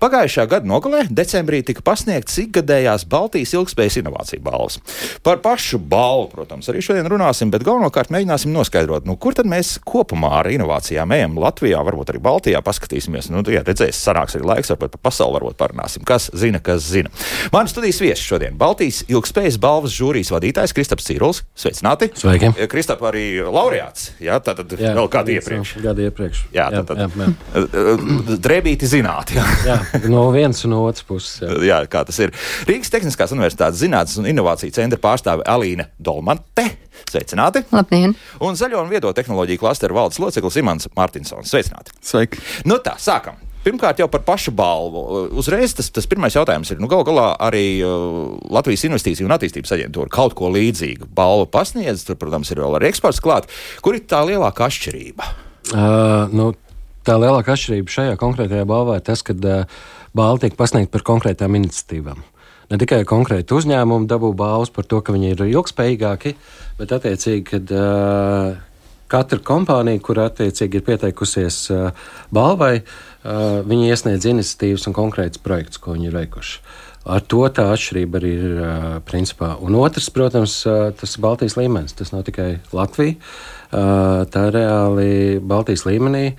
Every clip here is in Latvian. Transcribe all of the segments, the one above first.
Pagājušā gada nogalē, decembrī, tika pasniegts ikgadējās Baltijas ilgspējas inovāciju balvas. Par pašu balvu, protams, arī šodien runāsim, bet galvenokārt mēģināsim noskaidrot, nu, kur tad mēs kopumā ar inovācijām ejam Latvijā, varbūt arī Baltijā. Paskatīsimies, nu, ja redzēs, sanāks arī laiks, varbūt par pasauli varbūt parunāsim. Kas zina, kas zina. Mani studijas viesis šodien Baltijas ilgspējas balvas žūrijas vadītājs Kristaps Cīruls. Sveicināti! Sveiki! Kristap arī laureāts, jā, tātad jā, vēl kādu iepriekš. Gadu iepriekš. Jā, jā, tad, jā, jā. Drēbīti zināt. Jā. jā, no vienas un otras puses. Jā. jā, kā tas ir. Rīgas Tehniskās Universitātes Zinātnes un Innovāciju centra pārstāve Alīna Dolmante. Sveicināti! Labdien! Un zaļo un viedo tehnoloģiju klasteru valdes loceklis Imants Martinsons. Sveicināti! Sveiki! Nu tā, sākam! Pirmkārt, jau par pašu balvu. Uzreiz tas, tas pirmais jautājums ir, nu, gal galā arī uh, Latvijas Investīciju un attīstības aģentūra kaut ko līdzīgu balvu pasniedz. Tur, protams, ir vēl arī eksports klāt. Kur ir tā lielākā atšķirība? Uh, nu, tā lielākā atšķirība šajā konkrētajā balvā ir tas, ka uh, balva tiek pasniegta par konkrētām iniciatīvām. Ne tikai konkrēti uzņēmumi dabū balvas par to, ka viņi ir ilgspējīgāki, bet attiecīgi, kad uh, katra kompānija, kur attiecīgi ir pieteikusies uh, balvai, uh, viņi iesniedz iniciatīvas un konkrētus projektus, ko viņi ir veikuši. Ar to tā atšķirība arī ir uh, principā. Un otrs, protams, uh, tas ir Baltijas līmenis. Tas nav tikai Latvija, uh, tā ir reāli Baltijas līmenī.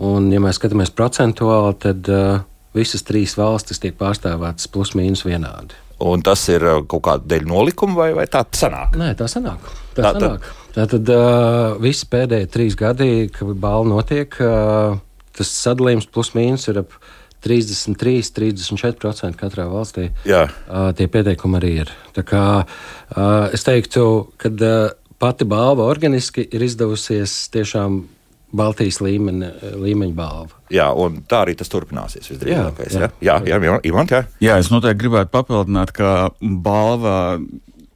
Un, ja mēs skatāmies procentuāli, tad uh, visas trīs valstis tiek pārstāvētas plus mīnus vienādi. Un tas ir kaut kāda dēļ nolikuma, vai, vai tā sanāk? Nē, tā sanāk. Tā, tā sanāk. Tā tad uh, visi pēdējie trīs gadi, kad balva notiek, uh, tas sadalījums plus mīnus ir ap 33, 34% katrā valstī. Jā. Uh, tie pieteikumi arī ir. Tā kā uh, es teiktu, ka uh, pati balva organiski ir izdevusies tiešām Baltijas līmeni, līmeņa balva. Jā, un tā arī tas turpināsies visdrīzākais. Jā, jā, jā, jā, Ivan, jā. jā, es noteikti gribētu papildināt, ka balva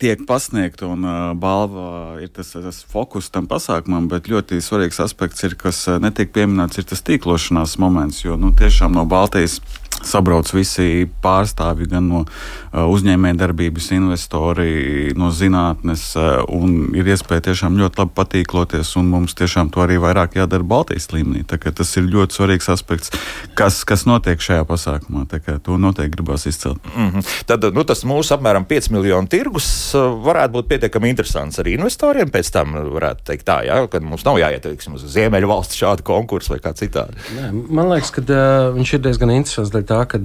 tiek pasniegta un balva ir tas, tas fokus tam pasākumam, bet ļoti svarīgs aspekts ir, kas netiek pieminēts, ir tas tīklošanās moments, jo nu, tiešām no Baltijas sabrauc visi pārstāvji gan no uh, uzņēmējdarbības, investori, no zinātnes, uh, un ir iespēja tiešām ļoti labi patīkloties, un mums tiešām to arī vairāk jādara Baltijas līmenī. Tas ir ļoti svarīgs aspekts, kas, kas notiek šajā pasākumā. To noteikti gribās izcelt. Mm -hmm. Tad nu, tas mūsu apmēram 5 miljonu tirgus varētu būt pietiekami interesants arī investoriem. Pēc tam varētu teikt tā, ja, ka mums nav jāiet teiksim, uz Ziemeļu valsts šādu konkursu vai kā citādi. Nē, man liekas, ka uh, viņš ir diezgan interesants dēļ tā, ka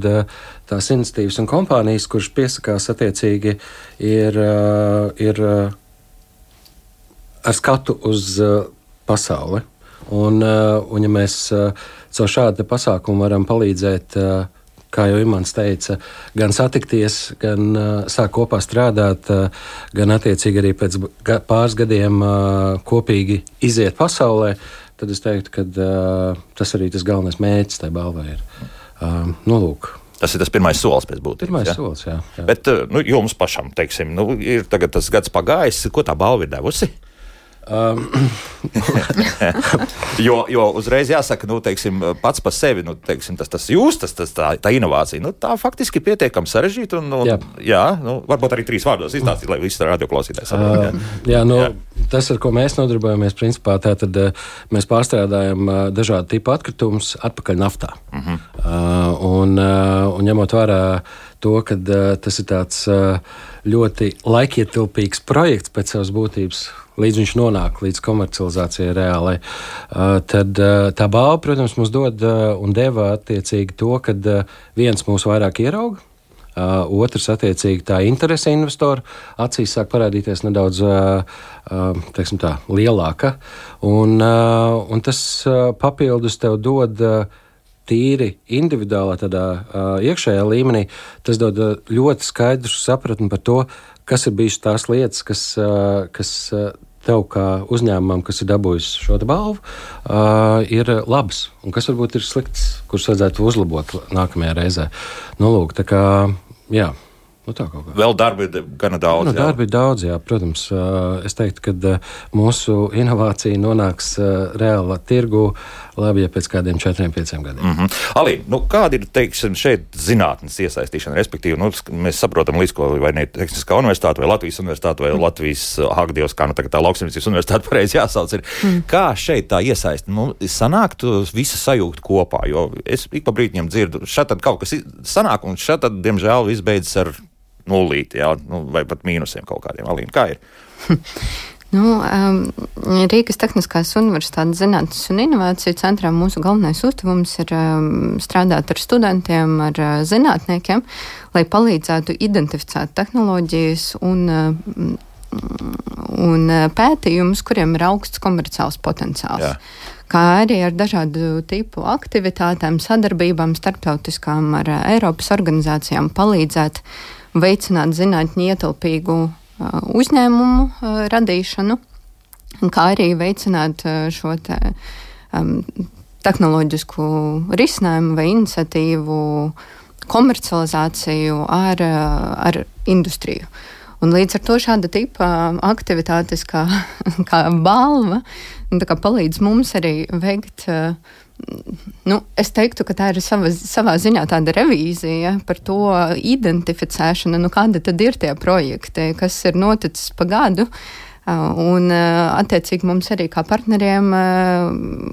tās iniciatīvas un kompānijas, kuras piesakās attiecīgi, ir, ir ar skatu uz pasauli. Un, un ja mēs caur šādu pasākumu varam palīdzēt kā jau Imants teica, gan satikties, gan uh, sākt kopā strādāt, uh, gan attiecīgi arī pēc ga pāris gadiem uh, kopīgi iziet pasaulē, tad es teiktu, ka uh, tas arī tas galvenais mērķis tajā balvā ir. Uh, nu, lūk. Tas ir tas pirmais solis pēc būtības. Pirmais ja? solis, jā. jā. Bet nu, jums pašam, teiksim, nu, ir tas gads pagājis, ko tā balva ir devusi? Um. jo, jo uzreiz jāsaka, nu, teiksim, pats par sevi, nu, teiksim, tas, tas jūs, tas, tas tā, tā inovācija, nu, tā faktiski ir pietiekami sarežģīta. Un, un, jā, jā nu, varbūt arī trīs vārdos izstāstīt, lai visi radioklausītāji saprastu. Uh, jā, jā, nu, jā. tas, ar ko mēs nodarbojamies, principā, tā tad mēs pārstrādājam dažādu tipu atkritumus atpakaļ naftā. Uh -huh. uh, un, uh, un ņemot vērā to, ka uh, tas ir tāds uh, ļoti laikietilpīgs projekts pēc savas būtības līdz viņš nonāk līdz komercializācijai reālai. Uh, tad uh, tā balva, protams, mums dod uh, un deva attiecīgi to, ka viens mūs vairāk ierauga. Uh, otrs, attiecīgi, tā interese investoru acīs sāk parādīties nedaudz uh, uh, tā, lielāka. Un, uh, un tas uh, papildus tev dod uh, tīri individuālā, tādā uh, iekšējā līmenī. Tas dod uh, ļoti skaidru sapratni par to, kas ir bijušas tās lietas, kas, kas tev, kā uzņēmumam, kas ir dabūjis šo balvu, ir labs un kas varbūt ir slikts, kurus vajadzētu uzlabot nākamajā reizē. Nu, lūk, tā kā, jā. Nu, Vēl darba ir gana daudz. Nu, darba ir daudz, jā, protams. Es teiktu, ka mūsu inovācija nonāks reālā tirgu labi, ja pēc kādiem četriem, pieciem gadiem. Mm -hmm. Alī, nu, kāda ir teiksim, šeit zinātnes iesaistīšana? Respektīvi, nu, mēs saprotam, līdz ko vai ne Tehniskā universitāte, vai Latvijas universitāte, vai mm. Latvijas Hagdievs, kā nu tagad tā lauksimniecības universitāte pareizi jāsauc. Ir. Mm. Kā šeit tā iesaist? Nu, sanāktu visu sajūgt kopā, jo es ik pa brīdim dzirdu, šeit kaut kas sanāk, un šeit, diemžēl, viss beidzas ar nulīti, jā, nu, vai pat mīnusiem kaut kādiem. Alīna, kā ir? Nu, um, Rīgas Tehniskās Universitātes zinātnes un inovāciju centrā mūsu galvenais uzdevums ir um, strādāt ar studentiem, ar uh, zinātniekiem, lai palīdzētu identificēt tehnoloģijas un, uh, un uh, pētījumus, kuriem ir augsts komerciāls potenciāls. Jā. Kā arī ar dažādu tipu aktivitātēm, sadarbībām, starptautiskām ar uh, Eiropas organizācijām palīdzēt veicināt zinātņu ietilpīgu uzņēmumu radīšanu, kā arī veicināt šo te, um, tehnoloģisku risinājumu vai iniciatīvu komercializāciju ar, ar industriju. Un līdz ar to šāda tipa aktivitātes kā, kā balva kā palīdz mums arī veikt uh, nu, es teiktu, ka tā ir sava, savā ziņā tāda revīzija par to identificēšanu, nu, kāda tad ir tie projekti, kas ir noticis pa gadu. Un, attiecīgi, mums arī kā partneriem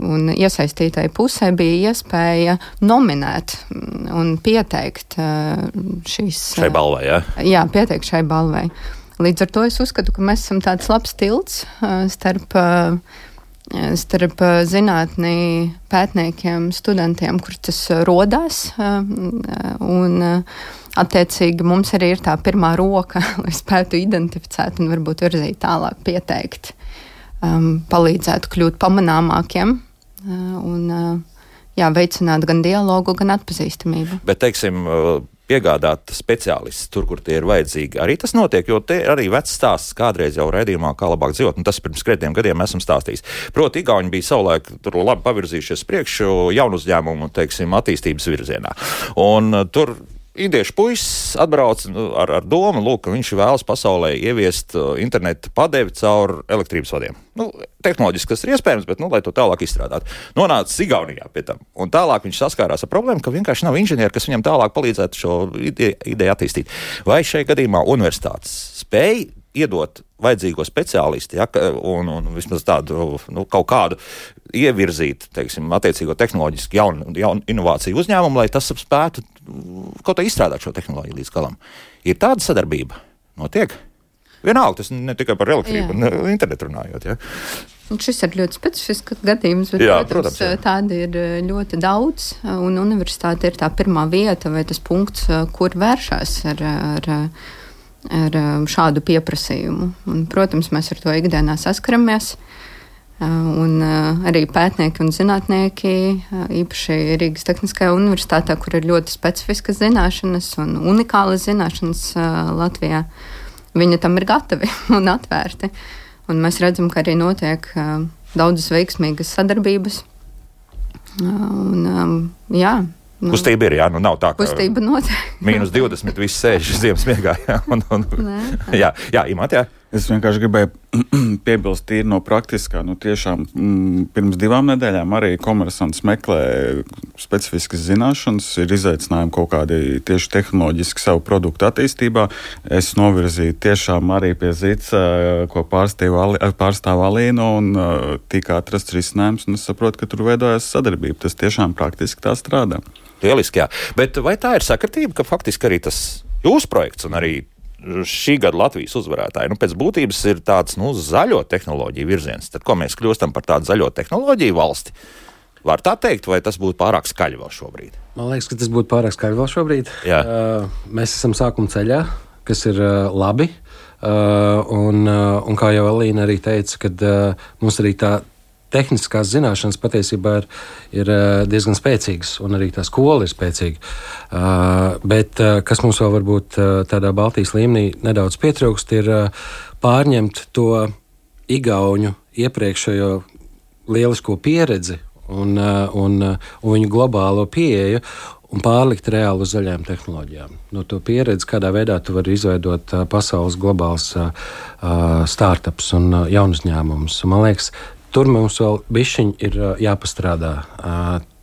un iesaistītai pusē bija iespēja nominēt un pieteikt šīs. Šai balvai, jā? Jā, pieteikt šai balvai. Līdz ar to es uzskatu, ka mēs esam tāds labs tilts starp uh, starp eh, zinātnī pētniekiem, studentiem, kur tas eh, rodās. Eh, un, Attiecīgi mums arī ir tā pirmā roka, lai spētu identificēt un varbūt virzīt tālāk, pieteikt, um, palīdzēt kļūt pamanāmākiem un jā, veicināt gan dialogu, gan atpazīstamību. Bet, teiksim, piegādāt speciālistus tur, kur tie ir vajadzīgi. Arī tas notiek, jo te arī vecs stāsts kādreiz jau raidījumā, kā labāk dzīvot, un tas pirms krediem gadiem esam stāstījis. Proti, Igauni bija savulaik tur labi pavirzījušies priekšu jaunu uzņēmumu, teiksim, attīstības virzienā. Un uh, tur indiešu puisis atbrauc nu, ar, ar domu, lūk, ka viņš vēlas pasaulē ieviest uh, internetu padevi caur elektrības vadiem. Nu, tehnoloģiski tas ir iespējams, bet, nu, lai to tālāk izstrādātu, nonāca Igaunijā pie tam. Un tālāk viņš saskārās ar problēmu, ka vienkārši nav inženieri, kas viņam tālāk palīdzētu šo ideju, ideju attīstīt. Vai šajā gadījumā universitātes spēja iedot vajadzīgo speciālistu, ja, un, un vismaz tādu nu, kaut kādu ievirzīt, teiksim, attiecīgo tehnoloģisku jaunu, jaunu inovāciju uzņēmumu, lai tas spētu kaut kā izstrādāt šo tehnoloģiju līdz galam. Ir tāda sadarbība, notiek. Vienalga, tas ne tikai par elektrību Jā. un internetu runājot. Ja. Un šis ir ļoti specifisks gadījums, bet, jā, protams, protams jā. tādi ir ļoti daudz. Un universitāte ir tā pirmā vieta vai tas punkts, kur vēršās ar, ar ar šādu pieprasījumu. Un, protams, mēs ar to ikdienā saskaramies. Uh, un uh, arī pētnieki un zinātnieki, uh, īpaši Rīgas Tehniskajā universitātē, kur ir ļoti specifiskas zināšanas un unikālas zināšanas Latvijā, viņi tam ir gatavi un atvērti. Un mēs redzam, ka arī notiek daudzas veiksmīgas sadarbības. Un, jā, Nu, Kustība ir, jā, nu nav tā, ka. Kustība notiek. Mīnus 20, viss sēž ziemas miegā. Jā, un, un, Nē, jā, jā Imant, jā. Es vienkārši gribēju piebilst, tīri no praktiskā. Nu, tiešām mm, pirms divām nedēļām arī komersants meklē specifiskas zināšanas, ir izaicinājumi kaut kādi tieši tehnoloģiski savu produktu attīstībā. Es novirzīju tiešām arī pie Zīca, ko pārstāv Alīna, un tika atrasts risinājums, un es saprotu, ka tur veidojas sadarbība. Tas tiešām praktiski tā strādā. Lieliski, jā. Bet vai tā ir sakritība, ka faktiski arī tas jūsu projekts un arī šī gada Latvijas uzvarētāji. Nu, pēc būtības ir tāds nu, zaļo tehnoloģiju virziens. Tad, ko mēs kļūstam par tādu zaļo tehnoloģiju valsti? Var tā teikt, vai tas būtu pārāk skaļi vēl šobrīd? Man liekas, ka tas būtu pārāk skaļi vēl šobrīd. Jā. Uh, mēs esam sākuma ceļā, kas ir uh, labi. Uh, un, uh, un kā jau Elīna arī teica, kad uh, mums arī tā tehniskās zināšanas patiesībā ir, ir eh, diezgan spēcīgas, un arī tā skola ir spēcīga. Uh, bet uh, kas mums vēl varbūt uh, tādā Baltijas līmenī nedaudz pietrūkst, ir pārņemt to igauņu iepriekšējo lielisko pieredzi un, un, un viņu globālo pieeju un pārlikt reāli uz zaļām tehnoloģijām. No to pieredzi, kādā veidā tu vari izveidot pasaules globāls uh, startups un uh, jaunus uzņēmumus. Man liekas, tur mums vēl bišķiņi ir jāpastrādā.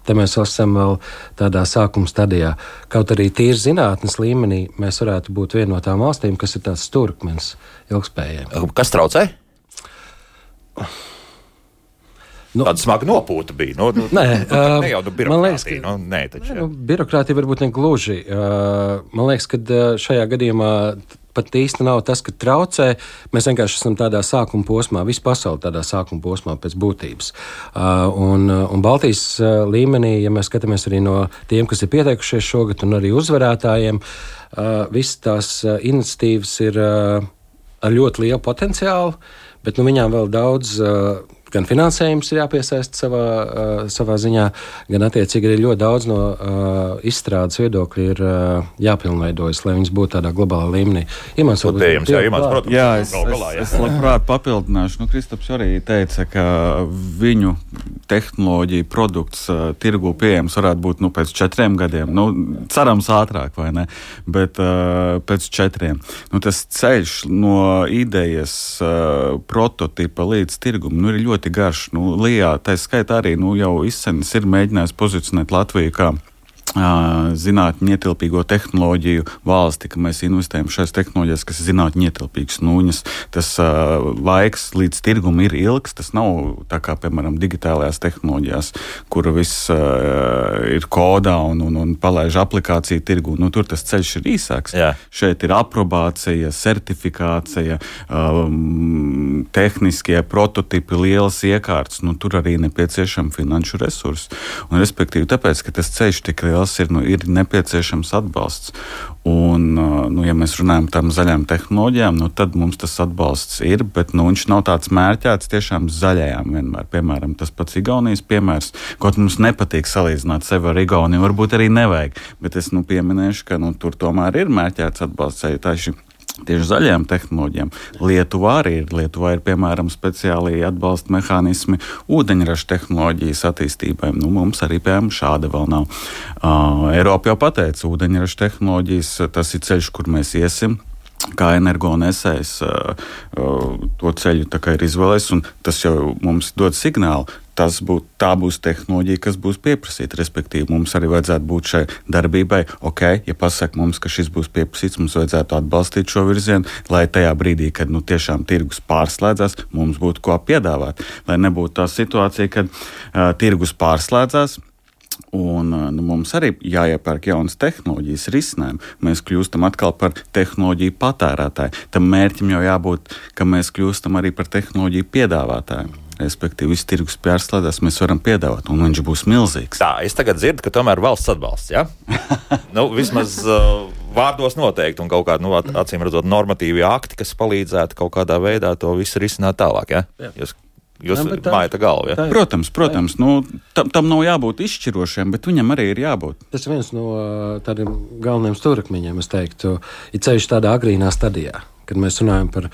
Te mēs esam vēl tādā sākuma stadijā. Kaut arī tīri zinātnes līmenī mēs varētu būt viena no tām valstīm, kas ir tāds stūrkmenis ilgspējai. Kas traucē? Nu, Tāda smaga nopūta bija. Nu, nu, nē, nu, ne jau nu, liekas, ka nu, nē, taču, nē, nu, birokrātija varbūt ne gluži. Uh, man liekas, ka šajā gadījumā pat īsti nav tas, ka traucē. Mēs vienkārši esam tādā sākuma posmā, visa pasaule tādā sākuma posmā pēc būtības. Uh, un, un Baltijas līmenī, ja mēs skatāmies arī no tiem, kas ir pieteikušies šogad, un arī uzvarētājiem, uh, visas tās iniciatīvas ir uh, ar ļoti lielu potenciālu, bet nu, viņām vēl daudz gan finansējums ir jāpiesaista savā, uh, savā ziņā, gan attiecīgi arī ļoti daudz no uh, izstrādes viedokļa ir uh, jāpilnveidojas, lai viņas būtu tādā globālā līmenī. Imants pieejams, jā, Imants, protams. Jā, es, galā, jā. es, es labprāt papildināšu. Nu, Kristaps arī teica, ka viņu tehnoloģija produkts uh, tirgu pieejams varētu būt nu, pēc četriem gadiem. Nu, cerams, ātrāk, vai ne? Bet uh, pēc četriem. Nu, tas ceļš no idejas uh, prototipa līdz tirgumam nu, ir ļoti ļoti garš. Nu, Lijā tā skaitā arī nu, jau izsmeļs ir mēģinājis pozicionēt Latviju kā zinātņu ietilpīgo tehnoloģiju valsti, ka mēs investējam šajās tehnoloģijās, kas ir zinātņu ietilpīgas. Nu, viņas, tas uh, laiks līdz tirgum ir ilgs. Tas nav tā kā, piemēram, digitālajās tehnoloģijās, kur viss uh, ir kodā un, un, un palaiž aplikāciju tirgu. Nu, tur tas ceļš ir īsāks. Jā. Šeit ir aprobācija, certifikācija, um, tehniskie prototipi, lielas iekārtas. Nu, tur arī nepieciešama finanšu resursi. Un, respektīvi, tāpēc, ka tas ceļš tik liels liels ir, nu, ir nepieciešams atbalsts. Un, nu, ja mēs runājam par tām zaļām tehnoloģijām, nu, tad mums tas atbalsts ir, bet nu, viņš nav tāds mērķēts tiešām zaļajām vienmēr. Piemēram, tas pats Igaunijas piemērs, kaut mums nepatīk salīdzināt sevi ar Igauniju, varbūt arī nevajag, bet es nu, pieminēšu, ka nu, tur tomēr ir mērķēts atbalsts. Tieši Tieši zaļajām tehnoloģijām. Lietuvā arī ir. Lietuvā ir piemēram speciāli atbalsta mehānismi ūdeņraža tehnoloģijas attīstībai. Nu, mums arī piemēram šāda vēl nav. Uh, Eiropa jau pateica, ūdeņraža tehnoloģijas tas ir ceļš, kur mēs iesim kā energonesējs to ceļu ir izvēlējies, tas jau mums dod signālu. Tas būt, tā būs tehnoloģija, kas būs pieprasīta. Respektīvi, mums arī vajadzētu būt šai darbībai. Ok, ja pasakā mums, ka šis būs pieprasīts, mums vajadzētu atbalstīt šo virzienu, lai tajā brīdī, kad nu, tiešām tirgus pārslēdzas, mums būtu ko piedāvāt. Lai nebūtu tā situācija, kad uh, tirgus pārslēdzas, Un, nu, mums arī jāiepērk jaunas tehnoloģijas, risinājumi. Mēs kļūstam atkal par tehnoloģiju patērētāju. Tam mērķim jau jābūt, ka mēs kļūstam arī par tehnoloģiju piedāvātāju. Respektīvi, viss tirgus pārslēdzas, mēs varam piedāvāt, un viņš būs milzīgs. Tā, es tagad dzirdu, ka tomēr valsts atbalsts, ja? nu, vismaz uh, vārdos noteikti, un kaut kādi, nu, acīm redzot, normatīvi akti, kas palīdzētu kaut kādā veidā to visu risināt tālāk, ja? Jā. Jūs Jūs mājat galvu. Ja? Protams, protams nu, tam, tam nav jābūt izšķirošiem, bet viņam arī ir jābūt. Tas ir viens no tādiem galvenajiem stūrakmeņiem, es teiktu, ir ceļš tādā agrīnā stadijā kad mēs runājam par,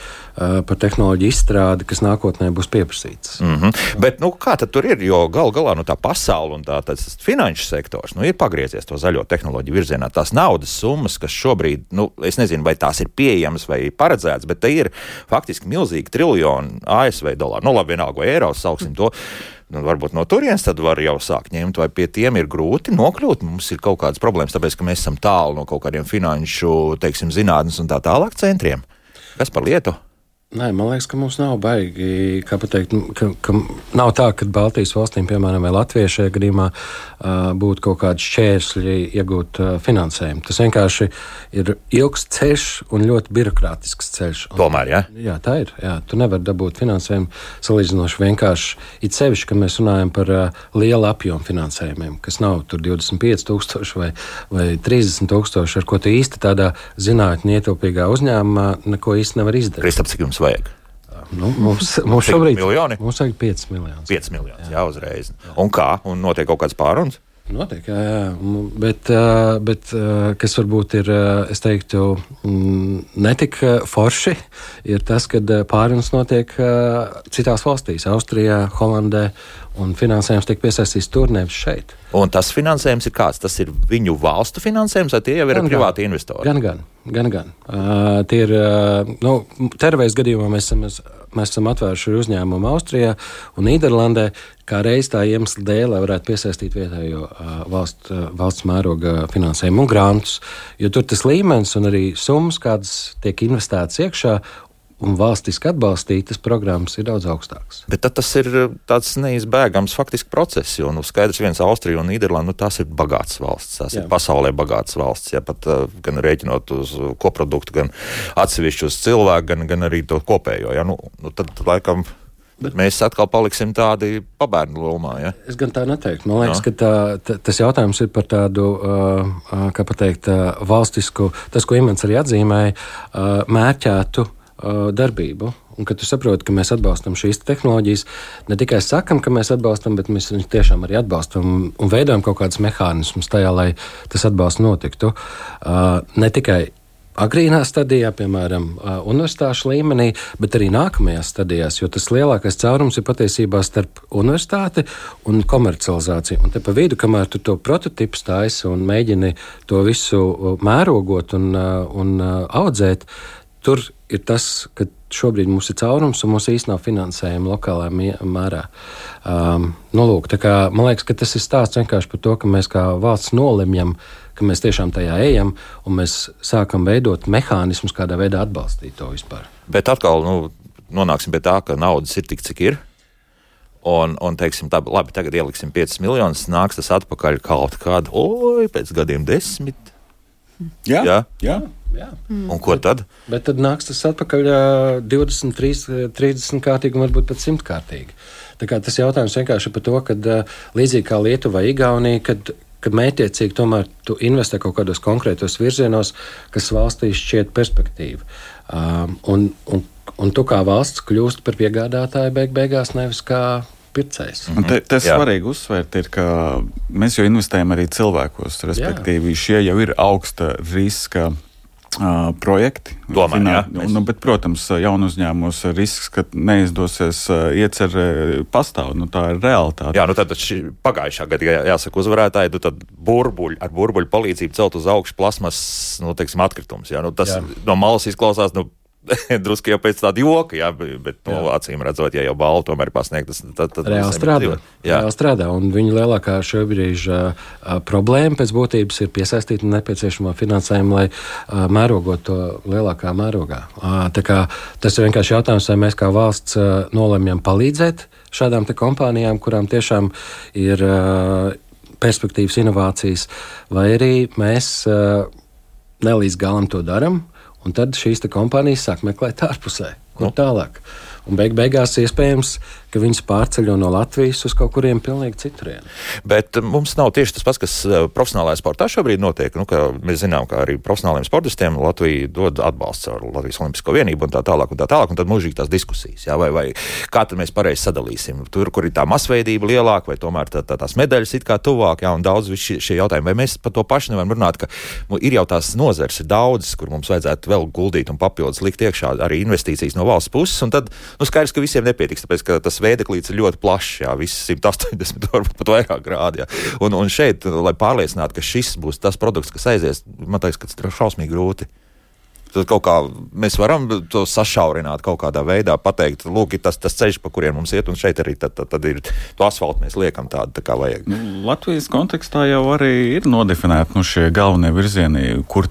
par tehnoloģiju izstrādi, kas nākotnē būs pieprasīts. Mm -hmm. Bet nu, kā tur ir? Jo galu galā nu, tā pasaule un tā, tas finanšu sektors nu, ir pagriezies to zaļo tehnoloģiju virzienā. Tās naudas summas, kas šobrīd, nu, es nezinu, vai tās ir pieejamas vai paredzētas, bet te ir faktiski milzīgi triljoni ASV dolāru. Nu, labi, vienalga, vai eiro sauksim to. Nu, varbūt no turienes tad var jau sākt ņemt, vai pie tiem ir grūti nokļūt. Mums ir kaut kādas problēmas, tāpēc ka mēs esam tālu no kaut kādiem finanšu, teiksim, zinātnes un tā tālāk centriem. Kas par lietu? Nē, man liekas, ka mums nav baigi. Pateikt, nu, ka, ka nav tā, ka Baltijas valstīm, piemēram, vai Latvijai šajā gadījumā būtu kaut kādi šķēršļi iegūt finansējumu. Tas vienkārši ir ilgs ceļš un ļoti birokrātisks ceļš. Tomēr, jā? Jā, tā ir. Jā. Tu nevari dabūt finansējumu salīdzinoši vienkārši. It sevišķi, ka mēs runājam par lielu apjomu finansējumiem, kas nav 25,000 vai, vai 30,000, ar ko tu īsti tādā zinātnē ietilpīgā uzņēmumā neko īsti nevar izdarīt. Kristap, cik jums vajag? Nu, mums, mums šobrīd miljoni? Mums vajag 5 miljonus. 5 miljonus, jā, jā uzreiz. Jā. Un kā? Un notiek kaut kāds pārunas? Notiek, jā, jā. Bet, bet kas varbūt ir, es teiktu, mm, netik forši, ir tas, ka pārunas notiek citās valstīs, Austrijā, Holandē, un finansējums tiek piesaistīts tur, nevis šeit. Un tas finansējums ir kāds? Tas ir viņu valstu finansējums, vai tie jau ir gan, privāti investori? Gan, gan. gan, gan. Uh, tie ir, uh, nu, tervejas gadījumā mēs esam. Mēs, esam atvēruši uzņēmumu Austrijā un Nīderlandē, kā reiz tā iemesla dēļ, lai varētu piesaistīt vietējo uh, valsts, uh, valsts mēroga finansējumu un grantus. Jo tur tas līmenis un arī summas, kādas tiek investētas iekšā, un valstiski atbalstītas programmas ir daudz augstākas. Bet tas ir tāds neizbēgams faktiski process, jo nu, skaidrs, viens Austrija un Nīderlanda nu, tās ir bagātas valsts, tās Jā. ir pasaulē bagātas valsts. Ja, pat uh, gan rēķinot uz koproduktu, gan atsevišķu uz cilvēku, gan, gan arī to kopējo. Ja, nu, nu, tad, laikam, Bet mēs atkal paliksim tādi pabērnu lomā. Ja? Es gan tā neteiktu. Man liekas, no. ka tā, tā, tas jautājums ir par tādu, uh, kā pateikt, uh, valstisku, tas, ko Imants arī atzīmēja, uh, mērķētu Uh, darbību. Un, kad tu saproti, ka mēs atbalstam šīs tehnoloģijas, ne tikai sakam, ka mēs atbalstam, bet mēs viņus tiešām arī atbalstam un veidojam kaut kādus mehānismus tajā, lai tas atbalsts notiktu. Uh, ne tikai agrīnā stadijā, piemēram, uh, universitāšu līmenī, bet arī nākamajās stadijās, jo tas lielākais caurums ir patiesībā starp universitāti un komercializāciju. Un te pa vidu, kamēr tu to prototipu stājas un mēģini to visu mērogot un, un audzēt, tur ir tas, ka šobrīd mums ir caurums un mums īstenībā nav finansējuma lokālā mērā. Um, nu, lūk, kā, man liekas, ka tas ir stāsts vienkārši par to, ka mēs kā valsts nolemjam, ka mēs tiešām tajā ejam un mēs sākam veidot mehānismus, kādā veidā atbalstīt to vispār. Bet atkal nu, nonāksim pie tā, ka naudas ir tik, cik ir. Un, un teiksim, tā, labi, tagad ieliksim 5 miljonus, nāks tas atpakaļ kaut kādā, oi, pēc gadiem desmit. Jā, jā. jā. Mm. Un ko tad? Bet tad nāks tas atpakaļ 23, 30 kārtīgi un varbūt pat 100 kārtīgi. Tas jautājums vienkārši par to, ka līdzīgi kā Lietuva vai Igaunija, kad, kad mētiecīgi tomēr tu investē kaut kādos konkrētos virzienos, kas valstī šķiet perspektīva. Um, un, un, un tu kā valsts kļūst par piegādātāju beig beigās nevis kā pircējs. Un te, te svarīgi uzsvērt, ir, ka mēs jau investējam arī cilvēkos. Respektīvi, Jā. šie jau ir augsta riska Uh, projekti. Domāju, Finā, jā, mēs... nu, bet, protams, jaunu uzņēmumos risks, ka neizdosies uh, iecerēt, pastāv. Nu, tā ir realitāte. Jā, nu tad pagājušā gada, jā, jāsaka, uzvarētāji, nu, tad burbuļi, ar burbuļu palīdzību celt uz augšu plasmas nu, teiksim, atkritumus. Nu, tas jā. no malas izklausās. Nu, drusku jau pēc tāda joka, jā, bet no nu, acīm redzot, ja jau balvu tomēr pasniegt, tas tad, tad reāli strādā. Reāli strādā. Un viņa lielākā šobrīd uh, problēma pēc būtības ir piesaistīt nepieciešamo finansējumu, lai uh, mērogot to lielākā mērogā. Uh, tas ir vienkārši jautājums, vai mēs kā valsts uh, nolemjam palīdzēt šādām kompānijām, kurām tiešām ir uh, perspektīvas inovācijas, vai arī mēs uh, ne līdz galam to darām Un tad šīs kompānijas sāk meklēt ārpusē, kur nu. tālāk. Un beig beigās iespējams ka viņas pārceļ no Latvijas uz kaut kuriem pilnīgi citurien. Bet eh, mums nav tieši tas pats, kas eh, profesionālajā sportā šobrīd notiek. Nu, mēs zinām, ka arī profesionāliem sportistiem Latvija dod atbalstu ar Latvijas Olimpisko vienību un tā tālāk, un tā tālāk, un tad mūžīgi tās diskusijas. Jā, vai, vai kā tad mēs pareizi sadalīsim? Tur, kur ir tā masveidība lielāka, vai tomēr tā, tā, tās medaļas ir kā tuvāk, jā, un daudz šie, šie jautājumi. Vai mēs par to pašu nevaram runāt, ka nu, ir jau tās nozars, ir daudzas, kur mums vajadzētu vēl guldīt un papildus likt iekšā arī investīcijas no valsts puses, tad nu, skaidrs, ka visiem nepietiks, tāpēc ka tas vēdeklīts ir ļoti plašs, jā, viss 180, varbūt pat vairāk grādi. Jā. Un, un šeit, lai pārliecinātu, ka šis būs tas produkts, kas aizies, man liekas, ka tas ir šausmīgi grūti. Tad kaut kā mēs varam to sašaurināt kaut kādā veidā, pateikt, lūk, tas tas ceļš, pa kuriem mums iet, un šeit arī tad, tad, tad ir to asfaltu mēs liekam tādu, tā kā vajag. Nu, Latvijas kontekstā jau arī ir nodefinēti nu, šie galvenie virzieni, kur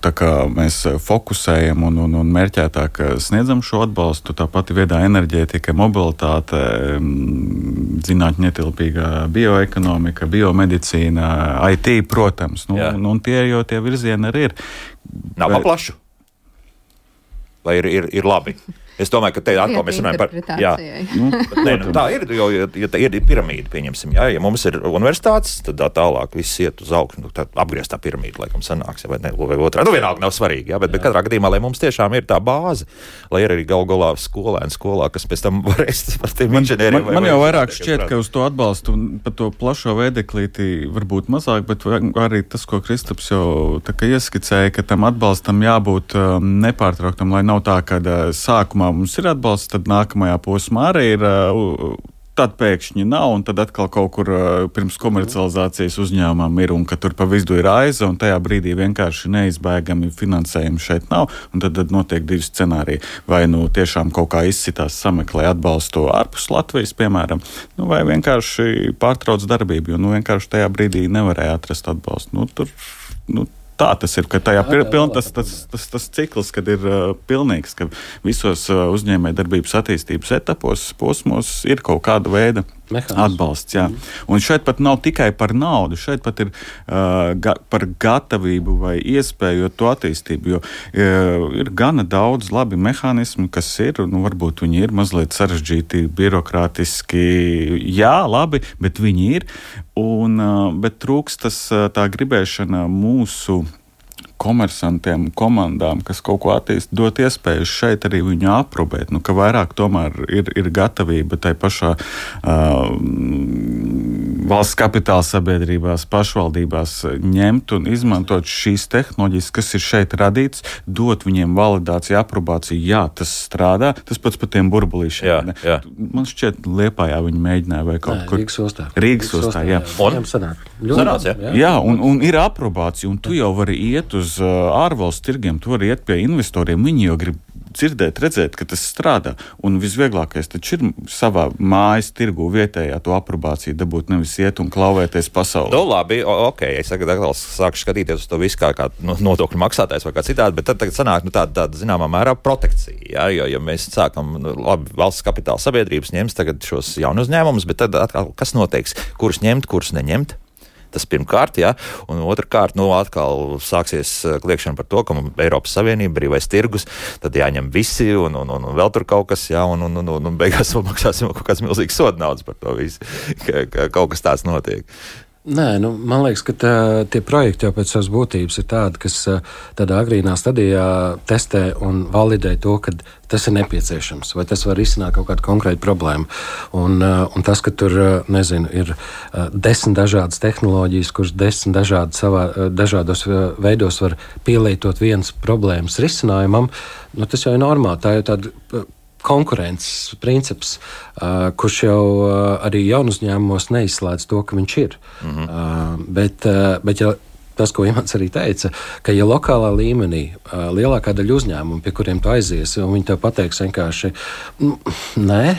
mēs fokusējam un, un, un mērķētāk sniedzam šo atbalstu. Tā pati viedā enerģētika, mobilitāte, mm, zinātņu netilpīgā bioekonomika, biomedicīna, IT, protams. Nu, un, un tie jau tie virzieni arī ir. Nav pa plašu vai ir, ir, ir labi? Es domāju, ka te atkal mēs runājam par jā, nu, nē, nu, tā ir. Jo, ja, ja ir piramīda, pieņemsim, jā, ja mums ir universitātes, tad tā tālāk viss iet uz augšu. Nu, tad apgrieztā piramīda, laikam, sanāks, vai, ne, vai otrā. Nu, vienalga nav svarīgi, jā, bet, jā. bet katrā gadījumā, lai mums tiešām ir tā bāze, lai ir arī gal galā skolēni skolā, kas pēc tam varēs par tiem inženieriem. Man, man, man jau vairāk šķiet, ka uz to atbalstu un par to plašo veideklīti varbūt mazāk, bet arī tas, ko Kristaps jau ieskicēja, ka tam atbalstam jābūt um, nepārtrauktam, lai nav tā, ka uh, sākumā mums ir atbalsts, tad nākamajā posmā arī ir. Tad pēkšņi nav, un tad atkal kaut kur pirms komercializācijas uzņēmumam ir, un ka tur pa vidu ir aiza, un tajā brīdī vienkārši neizbēgami finansējumi šeit nav, tad, tad notiek divi scenāriji. Vai nu tiešām kaut kā izsitās sameklē atbalstu ārpus Latvijas, piemēram, nu, vai vienkārši pārtrauc darbību, jo nu, vienkārši tajā brīdī nevarēja atrast atbalstu. Nu, tur, nu, tā tas ir. Tajā ir piln, tas, tas, tas, tas cikls, kad ir uh, pilnīgs, ka visos uh, uzņēmējdarbības attīstības etapos, posmos ir kaut kāda veida Mehānismu. atbalsts. Jā. Un šeit pat nav tikai par naudu, šeit pat ir uh, ga, par gatavību vai iespēju to attīstību. Jo uh, ir gana daudz labi mehānismi, kas ir, nu, varbūt viņi ir mazliet sarežģīti, birokrātiski, jā, labi, bet viņi ir. Un, uh, bet trūks tas uh, tā gribēšana mūsu komersantiem, komandām, kas kaut ko attīst, dot iespēju šeit arī viņu aprobēt. Nu, ka vairāk tomēr ir, ir gatavība tai pašā uh, valsts kapitāla sabiedrībās, pašvaldībās ņemt un izmantot šīs tehnoloģijas, kas ir šeit radītas, dot viņiem validāciju, aprobāciju. Jā, tas strādā. Tas pats par tiem burbulīšiem. Jā, jā. Man šķiet, Liepājā viņi mēģināja vai kaut Nē, kur Rīgas ostā. Rīgas ostā, jā. Un. Sanāc, jā. jā. jā un, un ir aprobācija, un tu jau vari iet uz uz uh, ārvalstu tirgiem, tu vari iet pie investoriem. Viņi jau grib dzirdēt, redzēt, ka tas strādā. Un visvieglākais taču ir savā mājas tirgu vietējā to aprobāciju dabūt, nevis iet un klauvēties pasaulē. Nu, labi, ok, es tagad atkal sāku skatīties uz to visu kā, kā nodokļu maksātājs vai kā citādi, bet tad tagad sanāk nu, tāda, tāda zināmā mērā protekcija. Ja? Jo, ja mēs sākam, nu, labi, valsts kapitāla sabiedrības ņems tagad šos jaunu uzņēmumus, bet tad atkal kas noteiks, kurus ņemt, kurus neņemt? Tas pirmkārt, jā, un otrkārt, nu, atkal sāksies eh, kliēkšana par to, ka Eiropas Savienība brīvais tirgus, tad jāņem visi, un, un, un, un vēl tur kaut kas, jā, un, un, un, un, un beigās maksāsim kaut kāds milzīgs soda naudas par to visu, ka, ka kaut kas tāds notiek. Nē, nu, man liekas, ka tā, tie projekti jau pēc savas būtības ir tādi, kas tādā agrīnā stadijā testē un validē to, ka tas ir nepieciešams, vai tas var risināt kaut kādu konkrētu problēmu. Un, un tas, ka tur nezinu, ir desmit dažādas tehnoloģijas, kuras desmit dažādi savā, dažādos veidos var pielietot vienas problēmas risinājumam, nu, tas jau ir normāli. Tā ir tāda konkurences princips, uh, kurš jau uh, arī jaunu uzņēmumos neizslēdz to, ka viņš ir. Mm -hmm. uh, bet, uh, bet ja tas, ko Imants arī teica, ka ja lokālā līmenī uh, lielākā daļa uzņēmumu, pie kuriem tu aizies, un viņi tev pateiks vienkārši nē.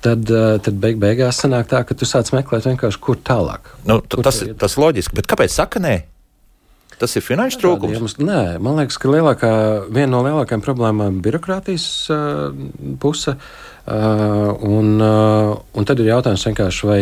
Tad, uh, tad beig beigās sanāk tā, ka tu sāc meklēt vienkārši, kur tālāk. Nu, kur tas, tas loģiski, bet kāpēc saka nē? Tas ir finanšu trūkums. Iemesls, nē, man liekas, ka lielākā, viena no lielākajām problēmām ir birokrātijas uh, puse. Uh, un, uh, un tad ir jautājums vienkārši, vai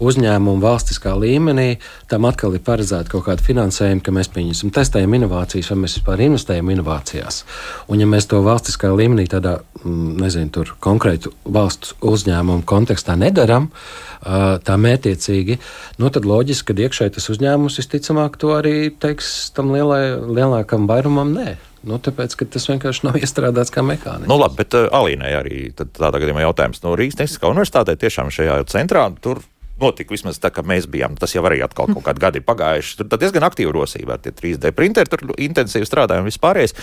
uzņēmumu valstiskā līmenī tam atkal ir paredzēta kaut kāda finansējuma, ka mēs pieņemsim, testējam inovācijas, vai mēs vispār investējam inovācijās. Un, ja mēs to valstiskā līmenī, tādā mm, nezinu, konkrētu valsts uzņēmumu kontekstā nedaram, uh, tā mērķiecīgi, nu, tad loģiski, ka iekšēji tas uzņēmums visticamāk to arī teiks tam lielai, lielākam vairumam nē. Nu, tāpēc, ka tas vienkārši nav iestrādāts kā mehānisms. Nu, labi, bet uh, Alīnai arī tādā gadījumā jautājums no Rīgas Tehniskā universitātē tiešām šajā centrā tur notika vismaz tā, ka mēs bijām. Tas jau arī atkal kaut kādi gadi pagājuši. Tur diezgan aktīva rosība ar 3D printeri, tur intensīvi strādājam vispārējais.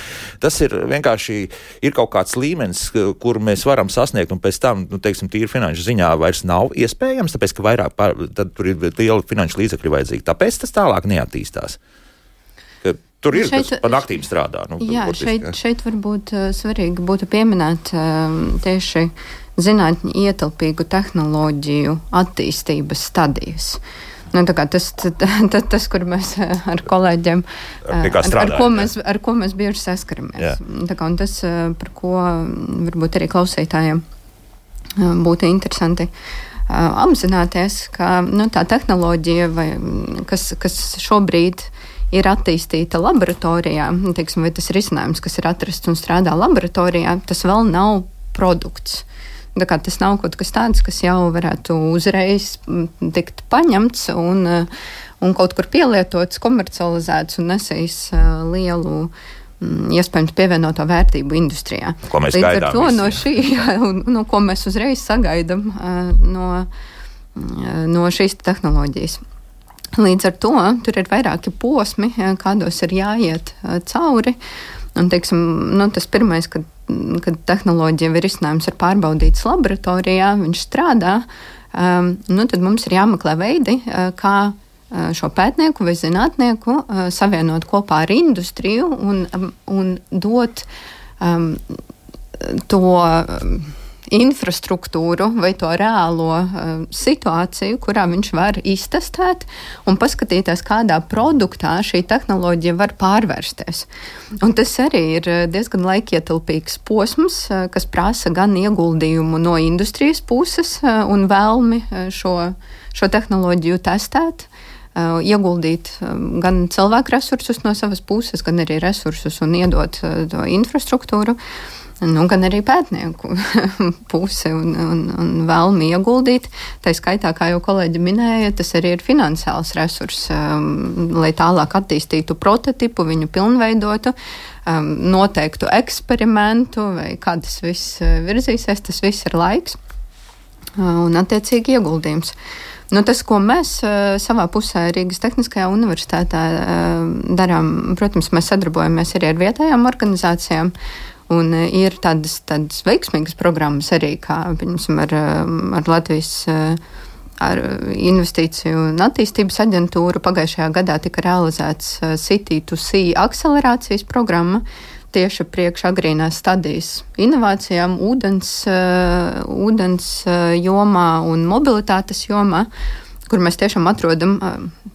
Tas ir vienkārši ir kaut kāds līmenis, kur mēs varam sasniegt, un pēc tam, nu, teiksim, tīri finanšu ziņā vairs nav iespējams, tāpēc, ka vairāk pār, tur ir liela finanšu līdzekļu vajadzīgi. Tāpēc tas tālāk neattīstās. Tur ir šeit, kas pa naktīm strādā. Nu, jā, šeit, šeit varbūt uh, svarīgi būtu pieminēt uh, tieši zinātņu ietilpīgu tehnoloģiju attīstības stadijas. Nu, tas, tas, tas, kur mēs ar kolēģiem ar, ar, ko mēs, ar ko mēs bieži saskaramies. Kā, tas, par ko varbūt arī klausītājiem būtu interesanti apzināties, ka nu, tā tehnoloģija, vai, kas, kas šobrīd ir attīstīta laboratorijā, teiksim, vai tas risinājums, kas ir atrasts un strādā laboratorijā, tas vēl nav produkts. Tas nav kaut kas tāds, kas jau varētu uzreiz tikt paņemts un, un kaut kur pielietots, komercializēts un nesīs lielu iespējams pievienoto vērtību industrijā. Ko mēs Līdz gaidām? to visi, no šī, jā, un, nu, ko mēs uzreiz sagaidām no, no šīs tehnoloģijas. Līdz ar to tur ir vairāki posmi, kādos ir jāiet cauri. Un, teiksim, nu, tas pirmais, kad, kad tehnoloģija ir risinājums, ir pārbaudīts laboratorijā, viņš strādā. Um, nu, tad mums ir jāmeklē veidi, kā šo pētnieku vai zinātnieku savienot kopā ar industriju un, un dot um, to infrastruktūru vai to reālo uh, situāciju, kurā viņš var iztestēt un paskatīties, kādā produktā šī tehnoloģija var pārvērsties. Un tas arī ir diezgan laikietilpīgs posms, uh, kas prasa gan ieguldījumu no industrijas puses uh, un vēlmi šo, šo tehnoloģiju testēt ieguldīt gan cilvēku resursus no savas puses, gan arī resursus un iedot to infrastruktūru. Uh, nu, gan arī pētnieku pusi un, un, un vēlmi ieguldīt. Tā skaitā, kā jau kolēģi minēja, tas arī ir finansiāls resurss, um, lai tālāk attīstītu prototipu, viņu pilnveidotu, um, noteiktu eksperimentu vai kā tas viss uh, virzīsies. Tas viss ir laiks uh, un attiecīgi ieguldījums. Nu, tas, ko mēs uh, savā pusē Rīgas Tehniskajā universitātē darām, protams, mēs sadarbojamies arī ar vietējām organizācijām. Un e, ir tādas, tādas veiksmīgas programmas arī, kā piemēram ar, e, ar Latvijas. E, ar investīciju un attīstības aģentūru pagājušajā gadā tika realizēts City to Sea akcelerācijas programma, tieši priekš agrīnās stadijas inovācijām, ūdens, ūdens jomā un mobilitātes jomā, kur mēs tiešām atrodam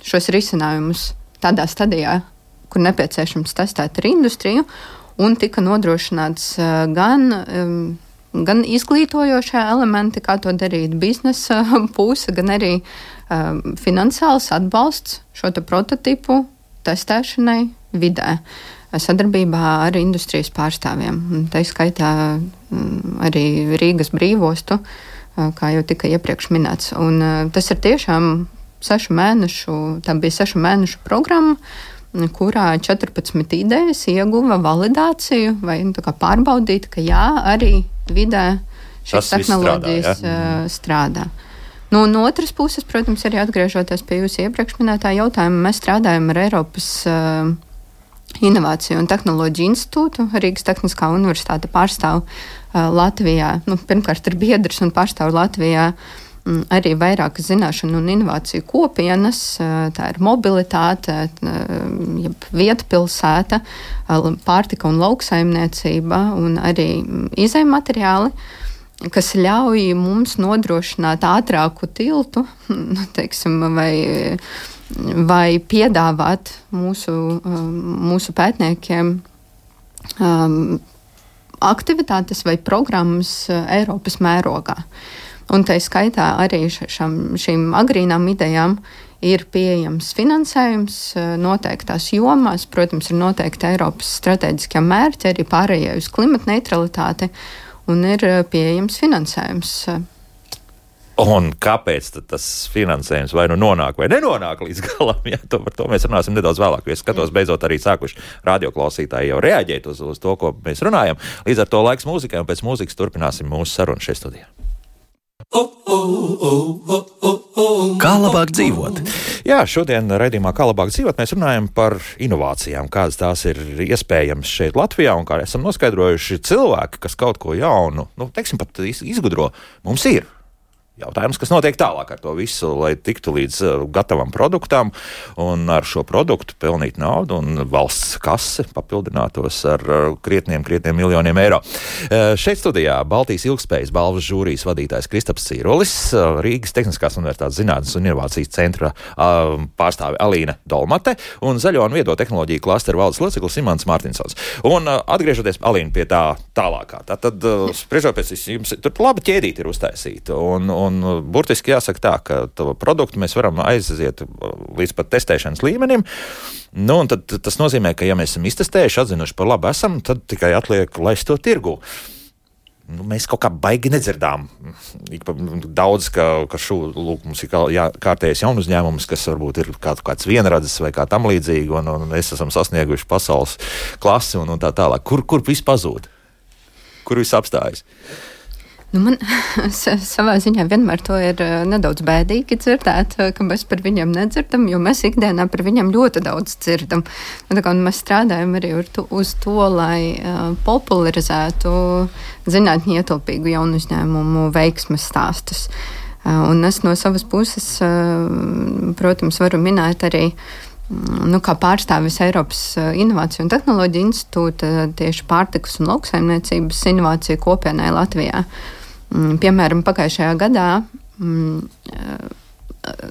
šos risinājumus tādā stadijā, kur nepieciešams testēt ar industriju un tika nodrošināts gan gan izglītojošie elementi, kā to darīt biznesa puse, gan arī um, finansiāls atbalsts šo prototipu testēšanai vidē. Sadarbībā ar industrijas pārstāvjiem. Tā izskaitā um, arī Rīgas brīvostu, uh, kā jau tika iepriekš minēts. Un, uh, tas ir tiešām sešu mēnešu, tā bija sešu mēnešu programma, kurā 14 idejas ieguva validāciju vai nu, pārbaudīt, ka jā, arī vidē šīs tehnoloģijas strādā. Ja? strādā. Nu, no otras puses, protams, arī atgriežoties pie jūsu iepriekš minētā jautājuma, mēs strādājam ar Eiropas uh, Inovāciju un tehnoloģiju institūtu. Rīgas Tehniskā universitāte pārstāv uh, Latvijā, nu, pirmkārt ir biedrs un pārstāv Latvijā uh, arī vairākas zināšanu un inovāciju kopienas, tā ir mobilitāte, vietpilsēta, pārtika un lauksaimniecība un arī mm, izējuma materiāli kas ļauj mums nodrošināt ātrāku tiltu, nu, teiksim, vai, vai piedāvāt mūsu, mūsu pētniekiem aktivitātes vai programmas Eiropas mērogā. Uh, Un tā skaitā arī šam, šīm agrīnām idejām ir pieejams finansējums eh, noteiktās jomās. Protams, ir noteikti Eiropas strateģiskie mērķi, arī pārējai uz klimata neutralitāti, un ir eh, pieejams finansējums. Un kāpēc tas finansējums vai nu nonāk vai nenonāk līdz galam? Ja, to, par to mēs runāsim nedaudz vēlāk. Es skatos, beidzot arī sākuši radioklausītāji jau reaģēt uz, uz to, ko mēs runājam. Līdz ar to laiks mūzikai, un pēc mūzikas turpināsim mūsu sarunu šeit studijā. Kā labāk dzīvot? Jā, šodien raidījumā Kā labāk dzīvot mēs runājam par inovācijām, kādas tās ir iespējamas šeit Latvijā un kā esam noskaidrojuši cilvēki, kas kaut ko jaunu, nu, teiksim, pat izgudro, mums ir. Jautājums, kas notiek tālāk ar to visu, lai tiktu līdz uh, gatavam produktam un ar šo produktu pelnīt naudu un valsts kase papildinātos ar uh, krietniem, krietniem miljoniem eiro. Uh, šeit studijā Baltijas ilgspējas balvas žūrijas vadītājs Kristaps Cīrolis, Rīgas Tehniskās Universitātes zinātnes un inovācijas centra pārstāve Alīna Dolmate un Zaļo un viedo tehnoloģiju klasteru valdes loceklis Imants Mārtinsons. Un atgriežoties Alīna pie tā tālākā, tā tad uh, spriežot pēc jums, tur laba ķēdīte ir uztaisīta. Un, Un uh, burtiski jāsaka tā, ka to produktu mēs varam aiziet uh, līdz pat testēšanas līmenim. Nu, tad, tas nozīmē, ka, ja mēs esam iztestējuši, atzinuši par labu esam, tad tikai atliek laist to tirgu. nu, mēs kaut kā baigi nedzirdām. Daudz, ka, ka šo, lūk, mums ir kā, jā, kārtējs jaunu uzņēmums, kas varbūt ir kā, kāds vienradzes vai kā tam līdzīgi, un, un mēs esam sasnieguši pasaules klasi un, un tā tālāk. Kur, kur viss pazūd? Kur viss apstājas? Nu, man savā ziņā vienmēr to ir uh, nedaudz bēdīgi dzirdēt, uh, ka mēs par viņiem nedzirdam, jo mēs ikdienā par viņiem ļoti daudz dzirdam. Nu, kā, mēs strādājam arī to, uz to, lai uh, popularizētu zinātnī ietilpīgu jaunu uzņēmumu veiksmes stāstus. Uh, un es no savas puses, uh, protams, varu minēt arī mm, nu, kā pārstāvis Eiropas Innovāciju un Tehnoloģiju institūta tieši pārtikas un lauksaimniecības inovāciju kopienai Latvijā. Uh, piemēram, pagājušajā gadā mm, eh,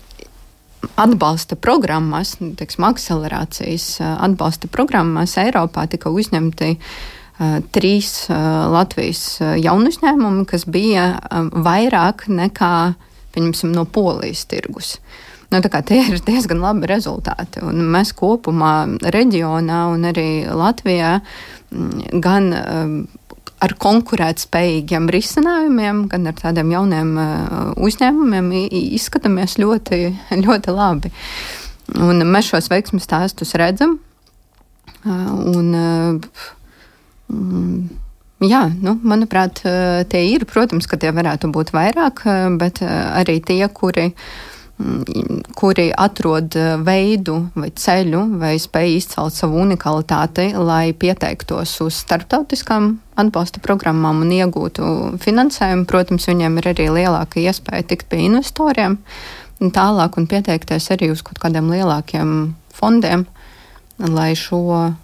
atbalsta programmās, nu, teiksim, akcelerācijas eh, atbalsta programmās Eiropā tika uzņemti uh, trīs uh, Latvijas jaunu uzņēmumi, kas bija uh, vairāk nekā, pieņemsim, no polijas tirgus. Nu, tie ir diezgan labi rezultāti. Un mēs kopumā reģionā un arī Latvijā mm, gan ar konkurētspējīgiem risinājumiem, gan ar tādiem jauniem uh, uzņēmumiem izskatāmies ļoti, ļoti labi. Un mēs šos veiksmju stāstus redzam. Uh, un, uh, jā, nu, manuprāt, tie ir. Protams, ka tie varētu būt vairāk, bet arī tie, kuri kuri atrod veidu vai ceļu vai spēj izcelt savu unikalitāti, lai pieteiktos uz starptautiskām atbalsta programmām un iegūtu finansējumu. Protams, viņiem ir arī lielāka iespēja tikt pie investoriem tālāk un pieteikties arī uz kaut kādiem lielākiem fondiem lai šo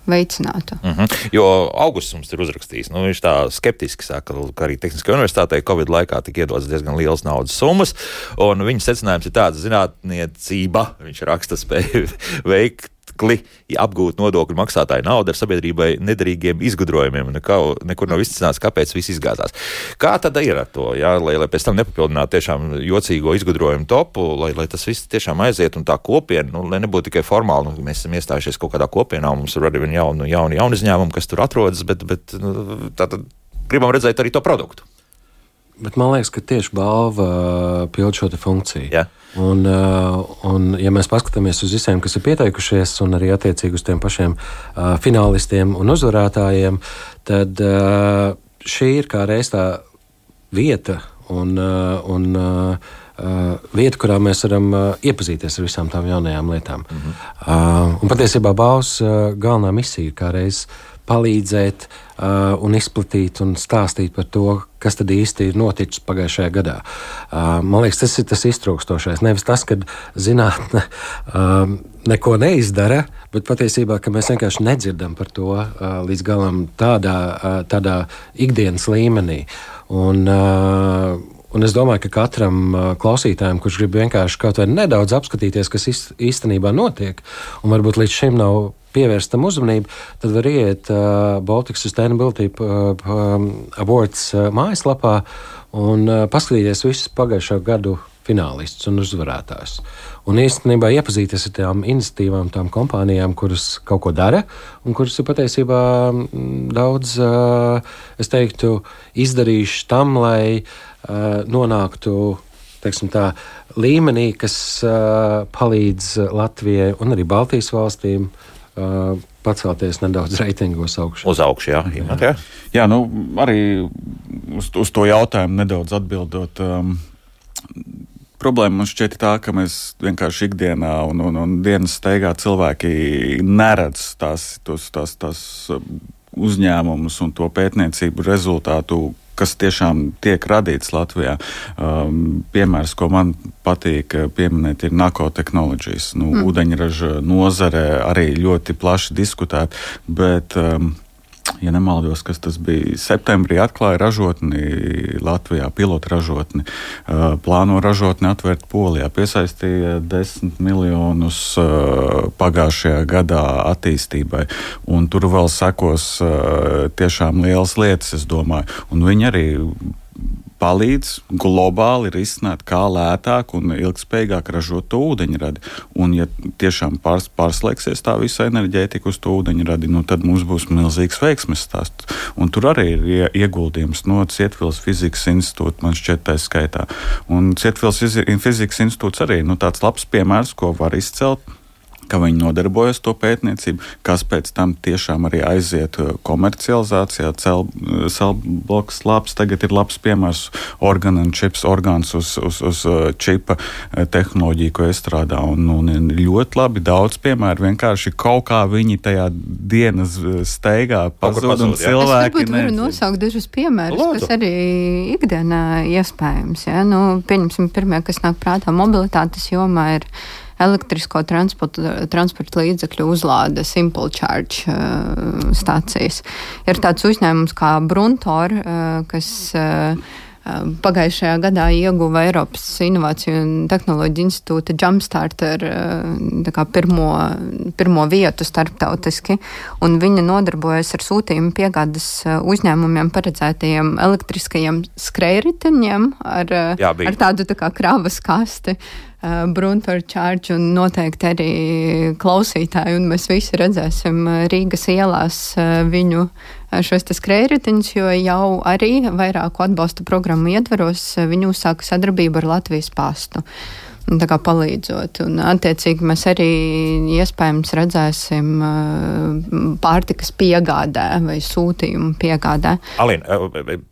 veicinātu. Mhm. -huh. Jo augusts mums ir uzrakstījis, nu, viņš tā skeptiski saka, ka arī Tehniskajā universitātē Covid laikā tika iedodas diezgan liels naudas summas, un viņa secinājums ir tāds, zinātniecība, viņš raksta spēju veikt viegli apgūt nodokļu maksātāju naudu ar sabiedrībai nederīgiem izgudrojumiem. Nekā, nekur nav izcināts, kāpēc viss izgāzās. Kā tad ir ar to? Jā, lai, lai pēc tam nepapildinātu tiešām jocīgo izgudrojumu topu, lai, lai tas viss tiešām aiziet un tā kopiena, nu, lai nebūtu tikai formāli, nu, mēs esam iestājušies kaut kādā kopienā, un mums ir arī jauni, jauni, jauni uzņēmumi, kas tur atrodas, bet, bet nu, tātad gribam redzēt arī to produktu. Bet man liekas, ka tieši balva pild šo funkciju. Ja. Un, un, ja mēs paskatāmies uz visiem, kas ir pieteikušies, un arī attiecīgi uz tiem pašiem finālistiem un uzvarētājiem, tad šī ir kā reiz tā vieta un, un vieta, kurā mēs varam iepazīties ar visām tām jaunajām lietām. Mm -hmm. un patiesībā balvas uh, galvenā misija ir kā reiz palīdzēt uh, un izplatīt un stāstīt par to, kas tad īsti ir noticis pagājušajā gadā. Uh, man liekas, tas ir tas iztrūkstošais. Nevis tas, ka zinātne uh, neko neizdara, bet patiesībā mēs vienkārši nedzirdam par to līdz galam tādā, tādā ikdienas līmenī. Un, Un es domāju, ka katram klausītājam, kurš grib vienkārši kaut vai nedaudz apskatīties, kas īstenībā notiek, un varbūt līdz šim nav pievērst tam uzmanību, tad var iet uh, Baltic Sustainability uh, Awards uh, mājaslapā un uh, paskatīties visus pagājušā gadu finālistus un uzvarētājus. Un īstenībā iepazīties ar tām iniciatīvām, tām kompānijām, kuras kaut ko dara un kuras ir patiesībā mm, daudz, es teiktu, izdarījuši tam, lai nonāktu teiksim, tā, līmenī, kas uh, palīdz Latvijai un arī Baltijas valstīm pacelties nedaudz reitingos augšā. Uz augšu, jā. Jā, jā. jā nu, arī uz, uz to jautājumu nedaudz atbildot. Um, Problēma man šķiet tā, ka mēs vienkārši ikdienā un, un, un dienas steigā cilvēki neredz tās, tos, tās, tās uzņēmumus un to pētniecību rezultātu, kas tiešām tiek radīts Latvijā. Um, piemērs, ko man patīk uh, pieminēt, ir narkotehnoloģijas. Nu, mm. Ūdeņraža nozare arī ļoti plaši diskutēta, bet um, ja nemaldos, kas tas bija. Septembrī atklāja ražotni Latvijā, pilotu ražotni. Plāno ražotni atvērt Polijā, piesaistīja 10 miljonus pagājušajā gadā attīstībai. Un tur vēl sekos tiešām lielas lietas, es domāju. Un viņi arī palīdz globāli risināt, kā lētāk un ilgspējīgāk ražot to ūdeņradi. Un, ja tiešām pārs, pārslēgsies tā visa enerģētika uz to ūdeņradi, nu, tad mums būs milzīgs veiksmes stāsts. Un tur arī ir ieguldījums no Cietvilas fizikas institūta, man šķiet, tā skaitā. Un Cietvilas fizikas institūts arī ir nu, tāds labs piemērs, ko var izcelt ka viņi nodarbojas to pētniecību, kas pēc tam tiešām arī aiziet uh, komercializācijā. Celbloks labs, tagad ir labs piemērs orgānu un čips, orgāns uz, uz, uz uh, čipa uh, tehnoloģiju, ko iestrādā. Un, un ļoti labi daudz piemēru. Vienkārši kaut kā viņi tajā dienas steigā pazūd un cilvēki. Es varu nosaukt dažus piemērus, Lūdzu. kas arī ikdienā iespējams. Ja? Nu, pieņemsim, pirmie, kas nāk prātā mobilitātes jomā ir elektrisko transporta, transporta līdzekļu uzlāde Simple Charge uh, stācijas. Ir tāds uzņēmums kā Bruntor, uh, kas uh, Pagājušajā gadā ieguva Eiropas Innovāciju un Tehnoloģiju institūta Jumpstarter pirmo, pirmo vietu starptautiski, un viņa nodarbojas ar sūtījumu piegādes uzņēmumiem paredzētajiem elektriskajiem skrējriteņiem ar, Jā, ar tādu tā kā kravas kasti. Uh, Bruntoru čārģu un noteikti arī klausītāji, un mēs visi redzēsim Rīgas ielās uh, viņu šos skrējritiņus, jo jau arī vairāku atbalsta programmu ietveros viņi uzsāka sadarbību ar Latvijas pastu. Tā kā palīdzot. Un, attiecīgi, mēs arī iespējams redzēsim pārtikas piegādē vai sūtījumu piegādē. Alīna,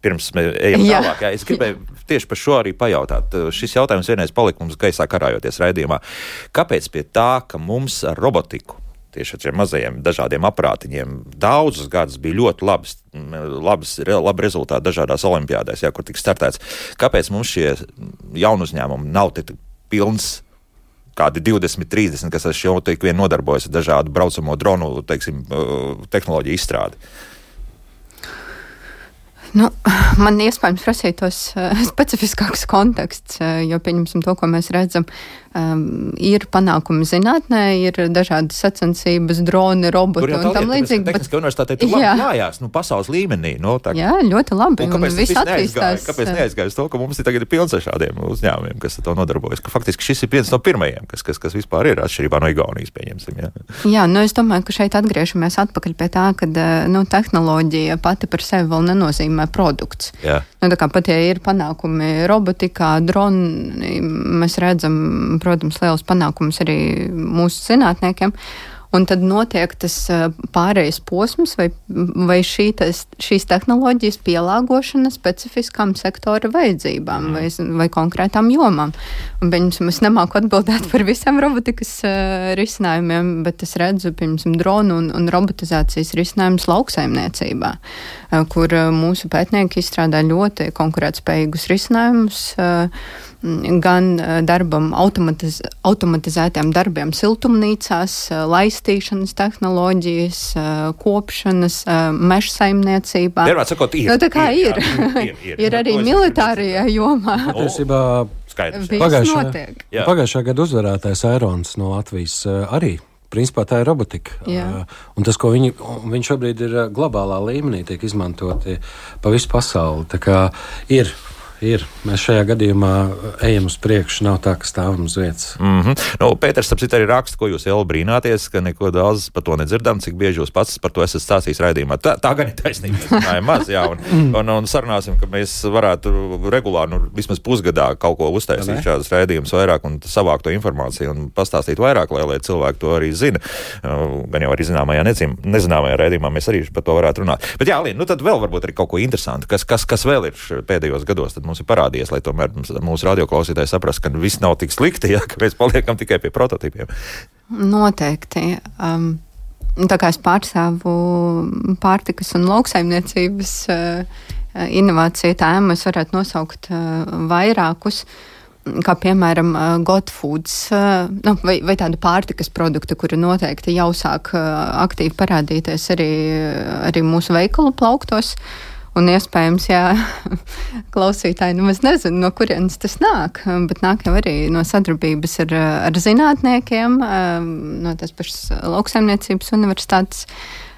pirms mēs ejam jā. tālāk, es gribēju tieši par šo arī pajautāt. Šis jautājums vienreiz palika mums gaisā karājoties raidījumā. Kāpēc pie tā, ka mums ar robotiku tieši ar šiem mazajiem dažādiem aparātiņiem. Daudzus gadus bija ļoti labs, labs, labi rezultāti dažādās olimpiādēs, jā, kur tika startēts. Kāpēc mums šie jaunu uzņēmumi nav tik pilns? Kādi 20, 30, kas ar šo tik vien nodarbojas ar dažādu braucamo dronu teiksim, tehnoloģiju izstrādi. Nu, man iespējams prasītos uh, specifiskāks konteksts, uh, jo pieņemsim to, ko mēs redzam um, ir panākumi zinātnē, ir dažādas sacensības, droni, roboti un tam līdzīgi. Bet ka universitātē tur labi klājās, nu, pasaules līmenī. Nu, tā... Jā, ļoti labi. Un kāpēc tas attīstās? Kāpēc neaizgājas to, ka mums ir tagad pilns ar šādiem uzņēmumiem, kas ar to nodarbojas? Ka faktiski šis ir viens no pirmajiem, kas, kas, kas vispār ir atšķirībā no Igaunijas, pieņemsim. Jā, jā nu es domāju, ka šeit atgriežamies atpakaļ pie tā, ka nu, tehnoloģija pati par sevi vēl nenozīmē produkts. Jā. Nu, tā kā pat ja ir panākumi robotikā, droni, mēs redzam protams, liels panākums arī mūsu zinātniekiem. Un tad notiek tas pārējais posms vai, vai šī, tas, šīs tehnoloģijas pielāgošana specifiskām sektora vajadzībām mm. vai, vai konkrētām jomām. Un, piemēram, es nemāku atbildēt par visiem robotikas uh, risinājumiem, bet es redzu, piemēram, dronu un, un robotizācijas risinājumus lauksaimniecībā, uh, kur uh, mūsu pētnieki izstrādā ļoti konkurētspējīgus risinājumus. Uh, gan eh, darbam, automatiz, automatizētiem darbiem siltumnīcās, eh, laistīšanas tehnoloģijas, eh, kopšanas, meža saimniecībā. Vienmēr sakot, ir. Nu, tā kā ir. Jā, ir, ir, ir arī militārajā jomā. Patiesībā pagājušā, pagājušā gada uzvarētājs Airons no Latvijas arī principā tā ir robotika. Jā. Un tas, ko viņi, viņi šobrīd ir globālā līmenī, tiek izmantoti pa visu pasauli. Tā kā ir ir. Mēs šajā gadījumā ejam uz priekšu, nav tā, ka stāvam uz vietas. Mm -hmm. nu, Pēters, apsit, arī raksta, ko jūs jau brīnāties, ka neko daudz par to nedzirdam, cik bieži jūs pats par to esat stāstījis raidījumā. Tā, tā gan ir taisnība. Tā ir maz, jā, un, mm. un, un sarunāsim, ka mēs varētu regulāri, nu, vismaz pusgadā kaut ko uztaisīt šādas raidījumus vairāk un savākt to informāciju un pastāstīt vairāk, lai, lai cilvēki to arī zina. Uh, gan jau arī zināmajā, nezin, nezināmajā raidījumā mēs arī par to varētu runāt. Bet jā, Līna, nu tad vēl varbūt arī kaut ko interesantu, kas, kas, kas vēl ir pēdējos gados. Tad mums ir parādījies, lai tomēr mūsu radioklausītāji saprastu, ka viss nav tik slikti, ja mēs paliekam tikai pie prototipiem. Noteikti. Um, tā kā es pārstāvu pārtikas un lauksaimniecības uh, inovāciju tēmu, es varētu nosaukt uh, vairākus. Kā piemēram, uh, Gotfoods, uh, nu, vai, vai tādu pārtikas produktu, kuri noteikti jau sāk uh, aktīvi parādīties arī, arī mūsu veikalu plauktos. Uh, Un iespējams, jā, klausītāji, nu, es nezinu, no kurienes tas nāk, bet nāk jau arī no sadarbības ar, ar zinātniekiem, no tās pašas lauksaimniecības universitātes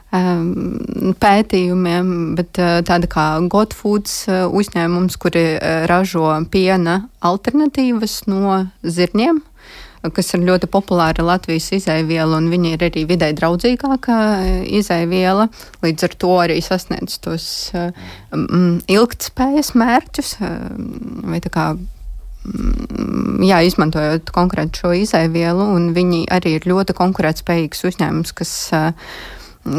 um, pētījumiem, bet uh, tāda kā Gotfoods uh, uzņēmums, kuri uh, ražo piena alternatīvas no zirņiem kas ir ļoti populāra Latvijas izaiviela, un viņa ir arī vidē draudzīgāka izaiviela. Līdz ar to arī sasniedz tos um, ilgtspējas mērķus. Vai tā kā Mm, jā, izmantojot konkrēti šo izaivielu, un viņi arī ir ļoti konkurētspējīgs uzņēmums, kas, eh,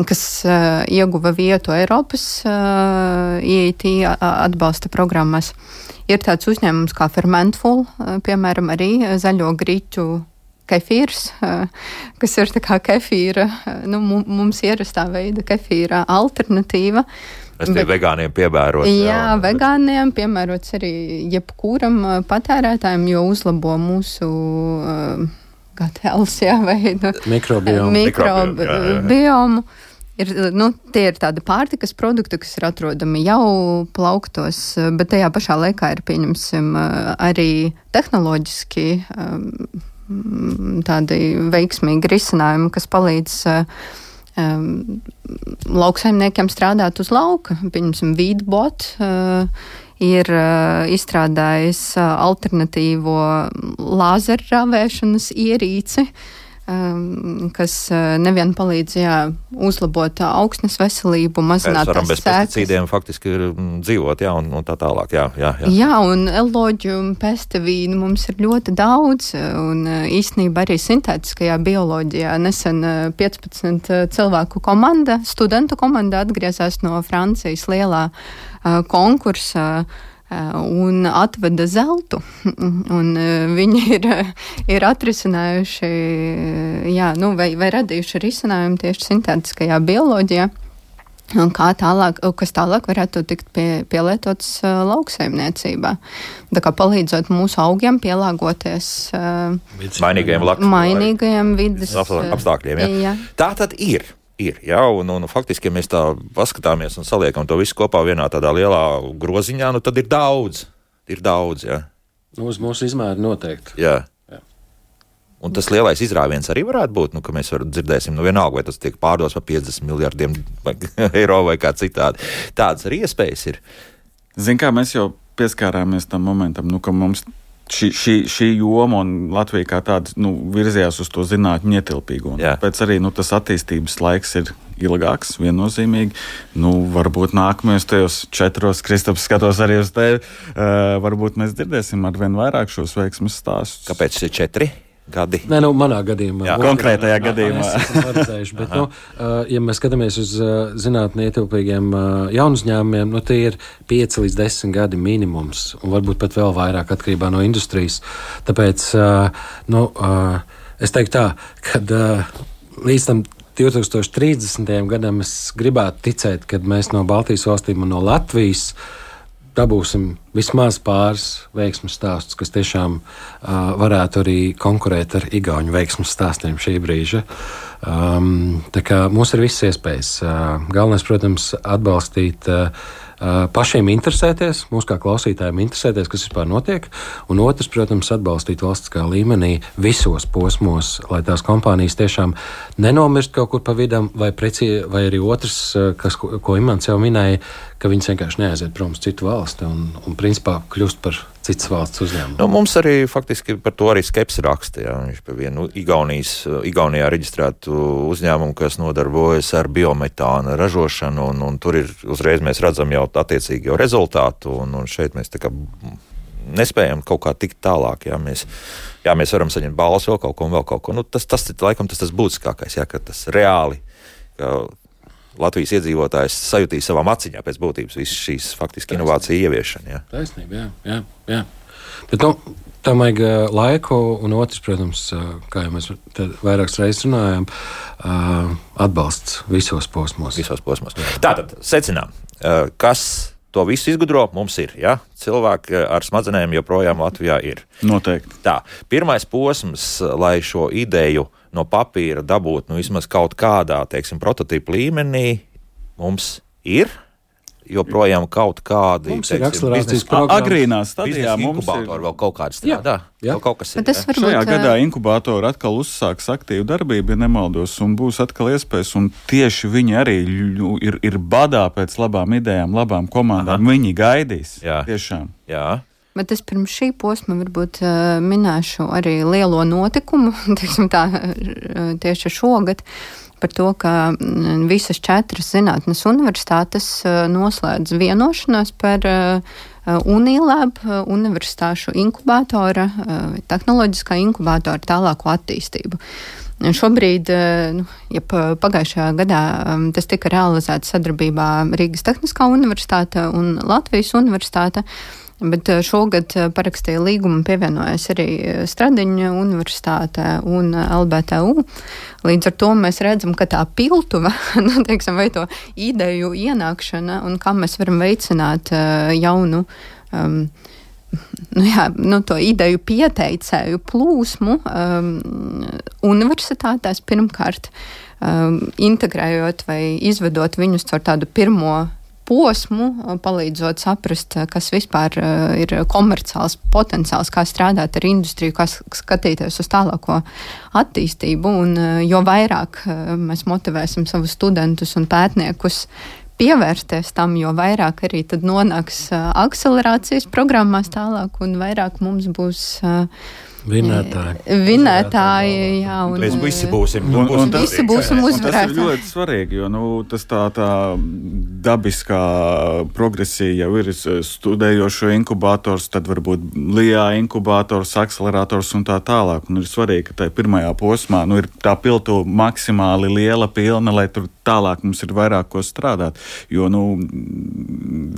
kas eh, ieguva vietu Eiropas IIT eh, atbalsta programmas. Ir tāds uzņēmums kā Fermentful, piemēram, arī zaļo grīķu kefīrs, kas ir tā kā kefīra, nu, mums ierastā veida kefīra alternatīva. Es tie vegāniem piemērots. Jā, jā, vegāniem piemērots arī jebkuram patērētājam, jo uzlabo mūsu. Uh, Gatēls, jā, vai nu, mikrobiomu. mikrobiomu. Ir, nu, tie ir tādi pārtikas produkti, kas ir atrodami jau plauktos, bet tajā pašā laikā ir, pieņemsim, arī tehnoloģiski um, tādi veiksmīgi risinājumi, kas palīdz uh, um, lauksaimniekiem strādāt uz lauka. Piemēram, Vīdbot uh, ir uh, izstrādājis uh, alternatīvo lāzeru rāvēšanas ierīci. Uh, kas eh, nevien palīdz jā, uzlabot augsnes veselību, mazināt varam bez pesticīdiem faktiski mm, dzīvot, jā, un, un tā tālāk. Jā, jā, jā. jā un eloģu un pestevīnu mums ir ļoti daudz, un eh, īstenībā arī sintētiskajā bioloģijā nesen 15 eh, cilvēku komanda, studentu komanda atgriezās no Francijas lielā uh, konkursa. Uh, Eh, un atveda zeltu. Un eh, viņi ir, ir atrisinājuši, jā, nu, vai, vai radījuši risinājumu tieši sintētiskajā bioloģijā. Un kā tālāk, kas tālāk varētu tikt pie, pielietots uh, lauksaimniecībā. Tā kā palīdzot mūsu augiem pielāgoties uh, mainīgajiem, mainīgajiem vidas apstākļiem. Ja? Jā. Tā tad ir ir. Ja? Un, un, faktiski, ja mēs tā paskatāmies un saliekam to visu kopā vienā tādā lielā groziņā, nu, tad ir daudz. Ir daudz ja? Nu, uz mūsu izmēru noteikti. Jā. Jā. Un tas lielais izrāviens arī varētu būt, nu, ka mēs dzirdēsim, nu, vienalga, vai tas tiek pārdots par 50 miljardiem eiro vai kā citādi. Tādas arī iespējas ir. Ziniet, kā mēs jau pieskārāmies tam momentam, nu, ka mums šī, šī, šī joma un Latvija kā tāda nu, virzījās uz to zinātņu ietilpīgu. Tāpēc arī nu, tas attīstības laiks ir ilgāks, viennozīmīgi. Nu, varbūt nākamajos tajos četros, Kristaps, skatos arī uz tevi. Uh, varbūt mēs dzirdēsim ar vien vairāk šos veiksmus stāstus. Kāpēc četri? Gadi. Nē, nu, manā gadījumā. Jā, konkrētajā jā, gadījumā. Paredzējuši, bet, nu, ja mēs skatāmies uz zinātnē ietilpīgiem jaunu uzņēmumiem, nu, tie ir 5 līdz 10 gadi minimums, un varbūt pat vēl vairāk atkarībā no industrijas. Tāpēc nu, es teiktu tā, ka līdz tam 2030. gadam es gribētu ticēt, ka mēs no Baltijas valstīm un no Latvijas dabūsim vismaz pāris veiksmju stāstus, kas tiešām uh, varētu arī konkurēt ar Igaunijas veiksmju stāstiem šī brīža. Um, tā kā mums ir visas iespējas. Uh, galvenais, protams, atbalstīt. Uh, pašiem interesēties, mūsu kā klausītājiem interesēties, kas vispār notiek, un otrs, protams, atbalstīt valstiskā līmenī visos posmos, lai tās kompānijas tiešām nenomirst kaut kur pa vidam, vai, preci, vai arī otrs, kas, ko, ko Imants jau minēja, ka viņas vienkārši neaiziet prom uz citu valsti un, un principā kļūst par citas valsts uzņēmumu. Nu, mums arī faktiski par to arī skepsi raksta. Jā. Viņš par vienu Igaunijas, Igaunijā reģistrētu uzņēmumu, kas nodarbojas ar biometāna ražošanu, un, un tur ir uzreiz mēs redzam jau attiecīgi jau rezultātu, un, un šeit mēs tā kā nespējam kaut kā tikt tālāk. Jā, mēs, jā, mēs varam saņemt balsu vēl kaut ko, vēl kaut ko. Nu, tas, tas ir laikam tas, tas būtiskākais, jā, ka tas reāli. Ka Latvijas iedzīvotājs sajutīs savām acīm pēc būtības visas šīs faktiski inovāciju ieviešana. Jā. Taisnība, jā, jā, jā. Bet, nu, tam vajag laiku, un otrs, protams, kā jau mēs vairākas reizes runājām, atbalsts visos posmos. Visos posmos. Tātad secinām, kas to visu izgudro, mums ir. Ja? Cilvēki ar smadzenēm joprojām Latvijā ir. Noteikti. Tā, pirmais posms, lai šo ideju no papīra dabūt nu, vismaz kaut kādā teiksim, prototypu līmenī, mums ir. Joprojām kaut kādi Mums ir akcelerācijas programmas. Agrīnā stadijā mums ir inkubatori vēl kaut kādi strādā. jā. Vēl kaut kas ir. Bet tas jā. varbūt, Šajā gadā inkubātori atkal uzsāks aktīvu darbību, ja nemaldos, un būs atkal iespējas. un Tieši viņi arī ir, ir badā pēc labām idejām, labām komandām. Aha. Viņi gaidīs. Jā. Tiešām. Jā. Bet es pirms šī posma varbūt uh, minēšu arī lielo notikumu, teiksim tā, uh, tieši šogad. Par to, ka mm, visas četras zinātnes universitātes uh, noslēdz vienošanos par uh, Unilab uh, universitāšu inkubātora, uh, tehnoloģiskā inkubātora tālāko attīstību. Šobrīd, eh, nu, ja pa- pagājušajā gadā um, tas tika realizēts sadarbībā Rīgas Tehniskā universitāte un Latvijas universitāte, bet eh, šogad eh, parakstīja līgumu pievienojas arī eh, Stradiņa universitāte un LBTU. Līdz ar to mēs redzam, ka tā piltuva, nu, teiksim, vai to ideju ienākšana un kā mēs varam veicināt jaunu um, nu jā, nu, to ideju pieteicēju plūsmu um, universitātēs pirmkārt, um, integrējot vai izvedot viņus caur tādu pirmo posmu, uh, palīdzot saprast, uh, kas vispār uh, ir komerciāls potenciāls, kā strādāt ar industriju, kā skatīties uz tālāko attīstību. Un, jo vairāk mēs motivēsim savus studentus un pētniekus pievērsties tam, jo vairāk arī nonāks akcelerācijas programmās tālāk, un vairāk mums būs uh, Vinētāji. vinētāji. Jā, un, Mēs visi būsim. Un, un tas, Visi būsim un tas ir uzvarētāji. ļoti svarīgi, jo nu, tas tā, tā dabiskā progresija jau ir studējošo inkubators, tad varbūt LIA inkubators, akcelerators un tā tālāk. Un ir svarīgi, ka tajā pirmajā posmā nu, ir tā piltu maksimāli liela, pilna, lai tur tālāk mums ir vairāk ko strādāt. Jo, nu,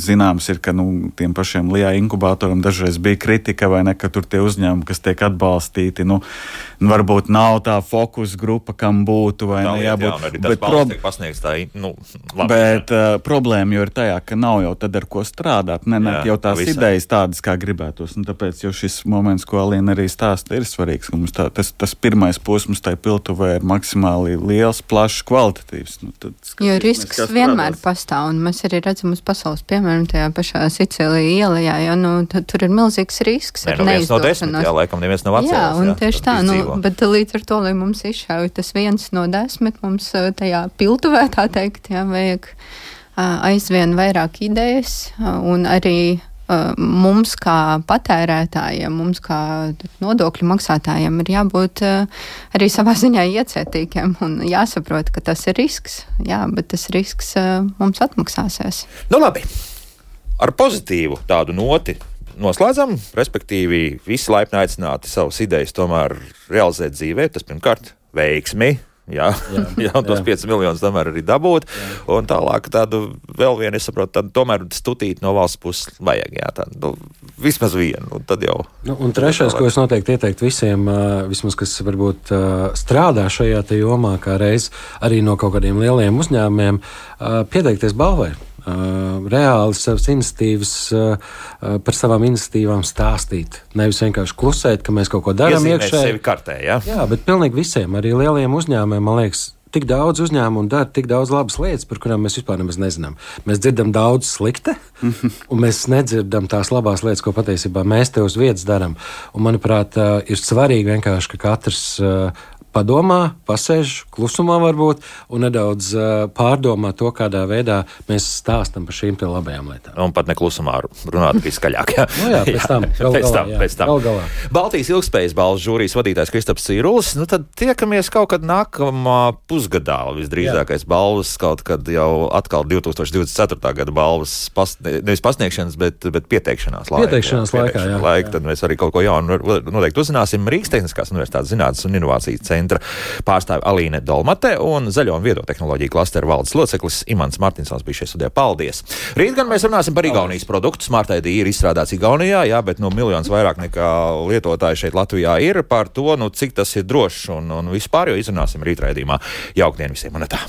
zināms, ir, ka nu, tiem pašiem LIA inkubatoram dažreiz bija kritika, vai ne, ka tur tie uzņēmumi, kas tiek atbalstīti, nu, nu, varbūt nav tā fokus grupa, kam būtu, vai Tā ne, lieta, jā, jābūt. un arī tas Bet prob- pasniegts tā, nu, labi. Bet uh, problēma jau ir tajā, ka nav jau tad ar ko strādāt. Ne, ne, Jā, jau tās pavisam. idejas tādas, kā gribētos. Un tāpēc jau šis moments, ko Alīna arī stāsta, ir svarīgs. ka mums Tā, tas, tas pirmais posms tajā piltuvē ir maksimāli liels, plašs, kvalitatīvs. Nu, tad Jo skatīsimies, risks kā vienmēr strādās. pastāv, un mēs arī redzam uz pasaules piemēram tajā pašā Sicīlijā ielā, jo nu, tad tur ir milzīgs risks Nē, nu, no desmit, jā, laikam neviens nav atcēlies. Jā, un jā, tieši tā, nu, izdzīvo. bet līdz ar to, lai mums izšauj tas viens no desmit, mums uh, tajā piltuvē, tā teikt, jā, vajag uh, aizvien vairāk idejas, uh, un arī mums kā patērētājiem, mums kā nodokļu maksātājiem ir jābūt arī savā ziņā iecietīgiem un jāsaprot, ka tas ir risks, jā, bet tas risks mums atmaksāsies. Nu, labi. Ar pozitīvu tādu noti noslēdzam, respektīvi, visi laipni aicināti savas idejas tomēr realizēt dzīvē. Tas pirmkārt veiksmi. Jā, jā, jā, un tos jā. 5 miljonus tomēr arī dabūt. Jā. Un tālāk, tādu vēl vienu, es saprotu, tādu tomēr stutīt no valsts puses vajag. Jā, tādu, nu, vismaz vienu. Un tad jau. Nu, un trešais, ko es noteikti ieteiktu visiem, vismaz, kas varbūt strādā šajā jomā, kā reiz arī no kaut kādiem lieliem uzņēmumiem, pieteikties balvai. Ā, Reāli savas iniciatīvas, ā, par savām iniciatīvām stāstīt. Nevis vienkārši klusēt, ka mēs kaut ko darām iekšēji. kartē. Jā. Jā, bet pilnīgi visiem, arī lieliem uzņēmumiem, man liekas, tik daudz uzņēmumu dara tik daudz labas lietas, par kurām mēs vispār nemaz nezinām. Mēs dzirdam daudz slikta, un mēs nedzirdam tās labās lietas, ko patiesībā mēs te uz vietas darām. Manuprāt, ā, ir svarīgi vienkārši, ka katrs padomā, pasēž klusumā varbūt, un nedaudz ā, pārdomā to, kādā veidā mēs stāstam par šīm labajām lietām. Un pat neklusumā runāt bija skaļāk. Jā, Nu jā, pēc tam, gal pēc galā, tam, jā, pēc tam. gal galā. Baltijas ilgspējas balvas žūrijas vadītājs Kristaps Cīrulis. Nu, tad tiekamies kaut kad nākamā pusgadā. Visdrīzākais balvas kaut kad jau atkal 2024. gada balvas pasnie, nevis pasniegšanas, bet, bet pieteikšanās laikā. Pieteikšanās laikā, jā. laika. Tad mēs arī kaut ko jaunu noteikti uzzināsim. Rīgas Tehniskās Universitātes zinātnes un inovācijas centra pārstāve Alīne Dolmate un zaļo un viedo tehnoloģiju klasteru valdes loceklis Imants Martinsons bija šeit studijā. Paldies! Rīt gan mēs runāsim par Igaunijas produktu. Smart ID ir izstrādāts Igaunijā, jā, bet nu, miljonus vairāk nekā lietotāji šeit Latvijā ir par to, nu, cik tas ir drošs un, un vispār, jo izrunāsim rītraidījumā. Jauktdien visiem un tā!